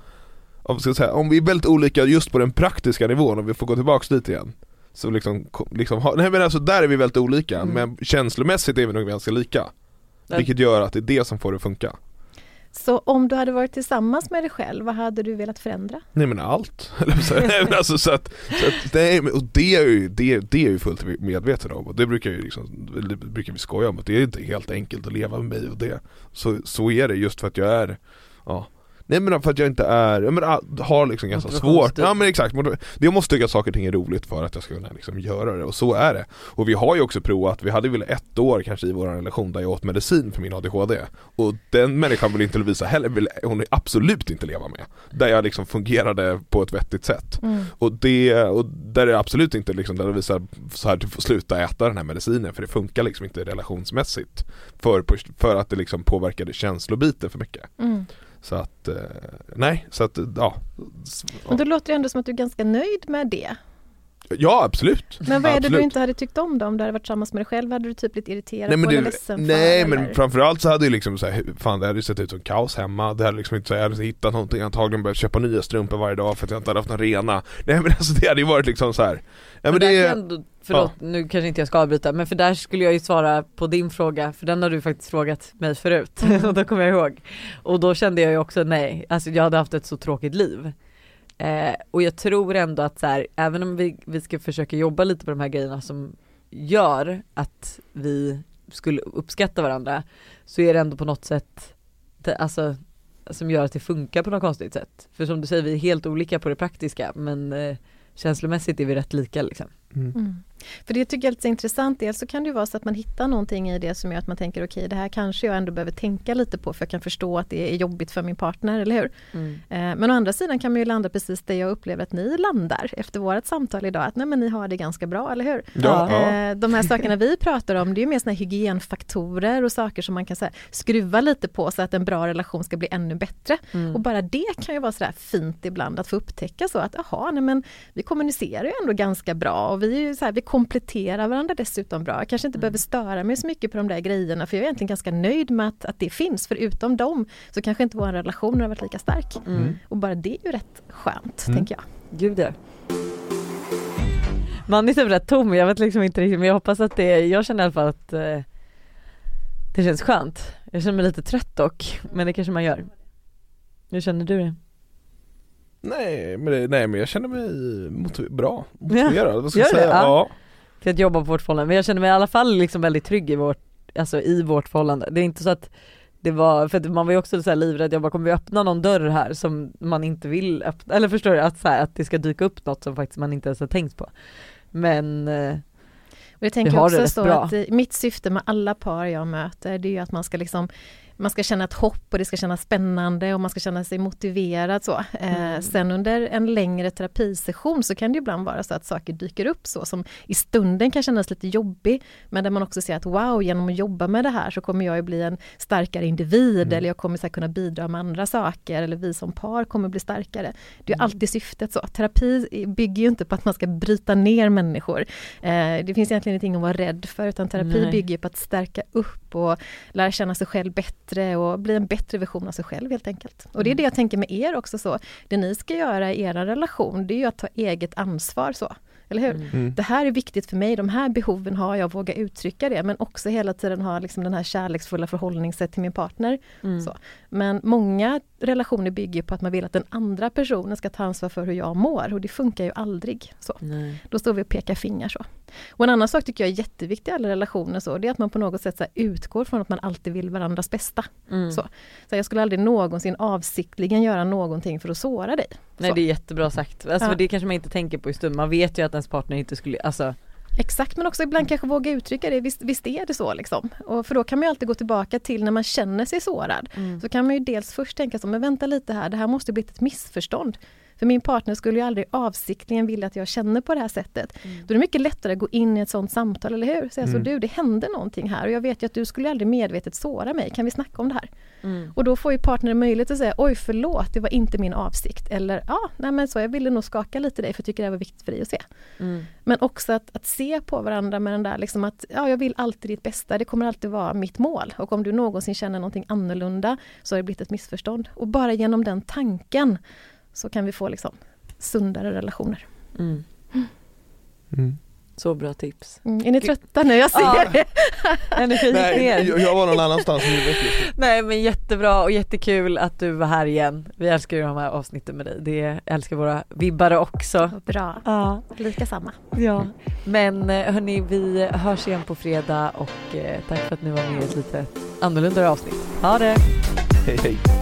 om, ska säga, om vi är väldigt olika just på den praktiska nivån, om vi får gå tillbaks dit igen Så liksom, liksom ha, nej men alltså där är vi väldigt olika Mm. men känslomässigt är vi nog ganska lika. Vilket gör att det är det som får det att funka. Så om du hade varit tillsammans med dig själv, vad hade du velat förändra? Nej men allt, [laughs] nej, men alltså, så att, så att nej, och det är ju, det, det är ju fullt medveten om och det brukar ju liksom, det brukar vi skoja om att det är inte helt enkelt att leva med mig och det. Så, så är det just för att jag är, ja Nej men för att jag inte är, jag menar, har liksom ganska svårt, ja men exakt, jag måste tycka att saker och ting är roligt för att jag ska kunna liksom göra det och så är det. Och vi har ju också provat, vi hade väl ett år kanske i vår relation där jag åt medicin för min ADHD Och den människan vill inte Lovisa heller, vill hon absolut inte leva med. Där jag liksom fungerade på ett vettigt sätt. Och det, och där är det absolut inte liksom där det visar så här du får sluta äta den här medicinen för det funkar liksom inte relationsmässigt. För, för att det liksom påverkade känslobiten för mycket. Mm. Så att, eh, nej, så att ja Men då låter det ändå som att du är ganska nöjd med det. Ja absolut Men vad är det Absolut. du inte hade tyckt om då? Om du hade varit tillsammans med dig själv, hade du typ blivit irriterad Nej men, på eller det, ledsen nej för? men eller? framförallt så hade det liksom så här, fan det hade ju sett ut som kaos hemma Det hade liksom inte så jag hade hittat någonting, antagligen behövt köpa nya strumpor varje dag för att jag inte hade haft några rena [laughs] Nej men alltså det hade ju varit liksom så här. Ja men Men det ändå, förlåt nu kanske inte jag ska avbryta men för där skulle jag ju svara på din fråga för den har du faktiskt frågat mig förut [laughs] och då kommer jag ihåg. Och då kände jag ju också nej, alltså jag hade haft ett så tråkigt liv. Eh, och jag tror ändå att så här, även om vi, vi ska försöka jobba lite på de här grejerna som gör att vi skulle uppskatta varandra så är det ändå på något sätt det, alltså, som gör att det funkar på något konstigt sätt. För som du säger, vi är helt olika på det praktiska men eh, känslomässigt är vi rätt lika liksom. Mm. För det tycker jag är lite intressant. Dels så kan det ju vara så att man hittar någonting i det som gör att man tänker okej det här kanske jag ändå behöver tänka lite på för jag kan förstå att det är jobbigt för min partner, eller hur? Eh, Men å andra sidan kan man ju landa precis där jag upplever att ni landar efter vårt samtal idag. Att nej men ni har det ganska bra, eller hur? ja, ja. Eh, De här sakerna vi pratar om det är ju mer såna hygienfaktorer och saker som man kan så här, skruva lite på så att en bra relation ska bli ännu bättre. Mm. Och bara det kan ju vara sådär fint ibland att få upptäcka så att jaha, nej men vi kommunicerar ju ändå ganska bra och vi, är ju så här, vi kompletterar varandra dessutom bra. Jag kanske inte behöver störa mig så mycket på de där grejerna för jag är egentligen ganska nöjd med att, att det finns. För utom dem så kanske inte vår relation har varit lika stark. Mm. Och bara det är ju rätt skönt, Mm. tänker jag. Gud ja. Man är typ rätt tom, jag vet liksom inte riktigt men jag hoppas att det, jag känner i alla fall att eh, det känns skönt. Jag känner mig lite trött dock, men det kanske man gör. Hur känner du det? Nej men, det, nej men jag känner mig motiv- bra, motiverad, vad ska jag det? säga? Ja. Ja. Till att jobba på vårt förhållande, men jag känner mig i alla fall liksom väldigt trygg i vårt, alltså i vårt förhållande. Det är inte så att det var, för man var ju också så här livrädd, jag bara kommer vi öppna någon dörr här som man inte vill öppna, eller förstår du? Att, så här, att det ska dyka upp något som faktiskt man inte ens har tänkt på. Men eh, Och jag tänker Vi har också så bra. att eh, mitt syfte med alla par jag möter det är ju att man ska liksom man ska känna ett hopp och det ska kännas spännande och man ska känna sig motiverad så. Eh, Mm. sen under en längre terapisession så kan det ibland vara så att saker dyker upp så som i stunden kan kännas lite jobbig men där man också ser att wow, genom att jobba med det här så kommer jag ju bli en starkare individ Mm. eller jag kommer så här kunna bidra med andra saker eller vi som par kommer bli starkare. Det är Mm. alltid syftet så. Terapi bygger ju inte på att man ska bryta ner människor. Eh, det finns egentligen ingenting att vara rädd för utan terapi Nej. bygger på att stärka upp och lära känna sig själv bättre och bli en bättre version av sig själv helt enkelt. Och det är det jag tänker med er också så. Det ni ska göra i er relation det är ju att ta eget ansvar så. Eller hur? Mm. Det här är viktigt för mig, de här behoven har jag, våga uttrycka det men också hela tiden ha liksom den här kärleksfulla förhållningssätt till min partner. mm. Så. Men många relationer bygger på att man vill att den andra personen ska ta ansvar för hur jag mår och det funkar ju aldrig. Så. Nej. Då står vi och pekar finger så. Och en annan sak tycker jag är jätteviktig i alla relationer så, det är att man på något sätt så utgår från att man alltid vill varandras bästa. Mm. Så. Så jag skulle aldrig någonsin avsiktligen göra någonting för att såra dig. Nej Så. det är jättebra sagt, alltså, Ja. det kanske man inte tänker på i stund, man vet ju att ens partner inte skulle, alltså Exakt, men också ibland kanske våga uttrycka det, visst, visst är det så liksom. Och för då kan man alltid gå tillbaka till när man känner sig sårad. Mm. Så kan man ju dels först tänka så, men vänta lite här, det här måste blivit ett missförstånd. För min partner skulle ju aldrig avsiktligen vilja att jag känner på det här sättet. Mm. Då är det mycket lättare att gå in i ett sånt samtal, eller hur? Säga så, Mm. du det hände någonting här och jag vet ju att du skulle aldrig medvetet såra mig, kan vi snacka om det här? Mm. Och då får ju partnern möjlighet att säga, oj förlåt, det var inte min avsikt. Eller ja, nej men så, jag ville nog skaka lite dig för jag tycker det här var viktigt för dig att se. Mm. Men också att, att se på varandra med den där liksom att ja, jag vill alltid ditt bästa, det kommer alltid vara mitt mål. Och om du någonsin känner någonting annorlunda så har det blivit ett missförstånd. Och bara genom den tanken så kan vi få liksom sundare relationer. Mm. Mm. Så bra tips. Mm, är ni trötta nu? Jag ser Ja. [laughs] det. Nej, jag, var någon annanstans i. Nej men jättebra och jättekul att du var här igen. Vi älskar ju de här avsnitten med dig. Det älskar våra vibbare också. Bra, Ja, lika samma. ja. Men eh, hörni, vi hörs igen på fredag och eh, tack för att ni var med i ett lite annorlunda avsnitt. Ha det! Hej hej.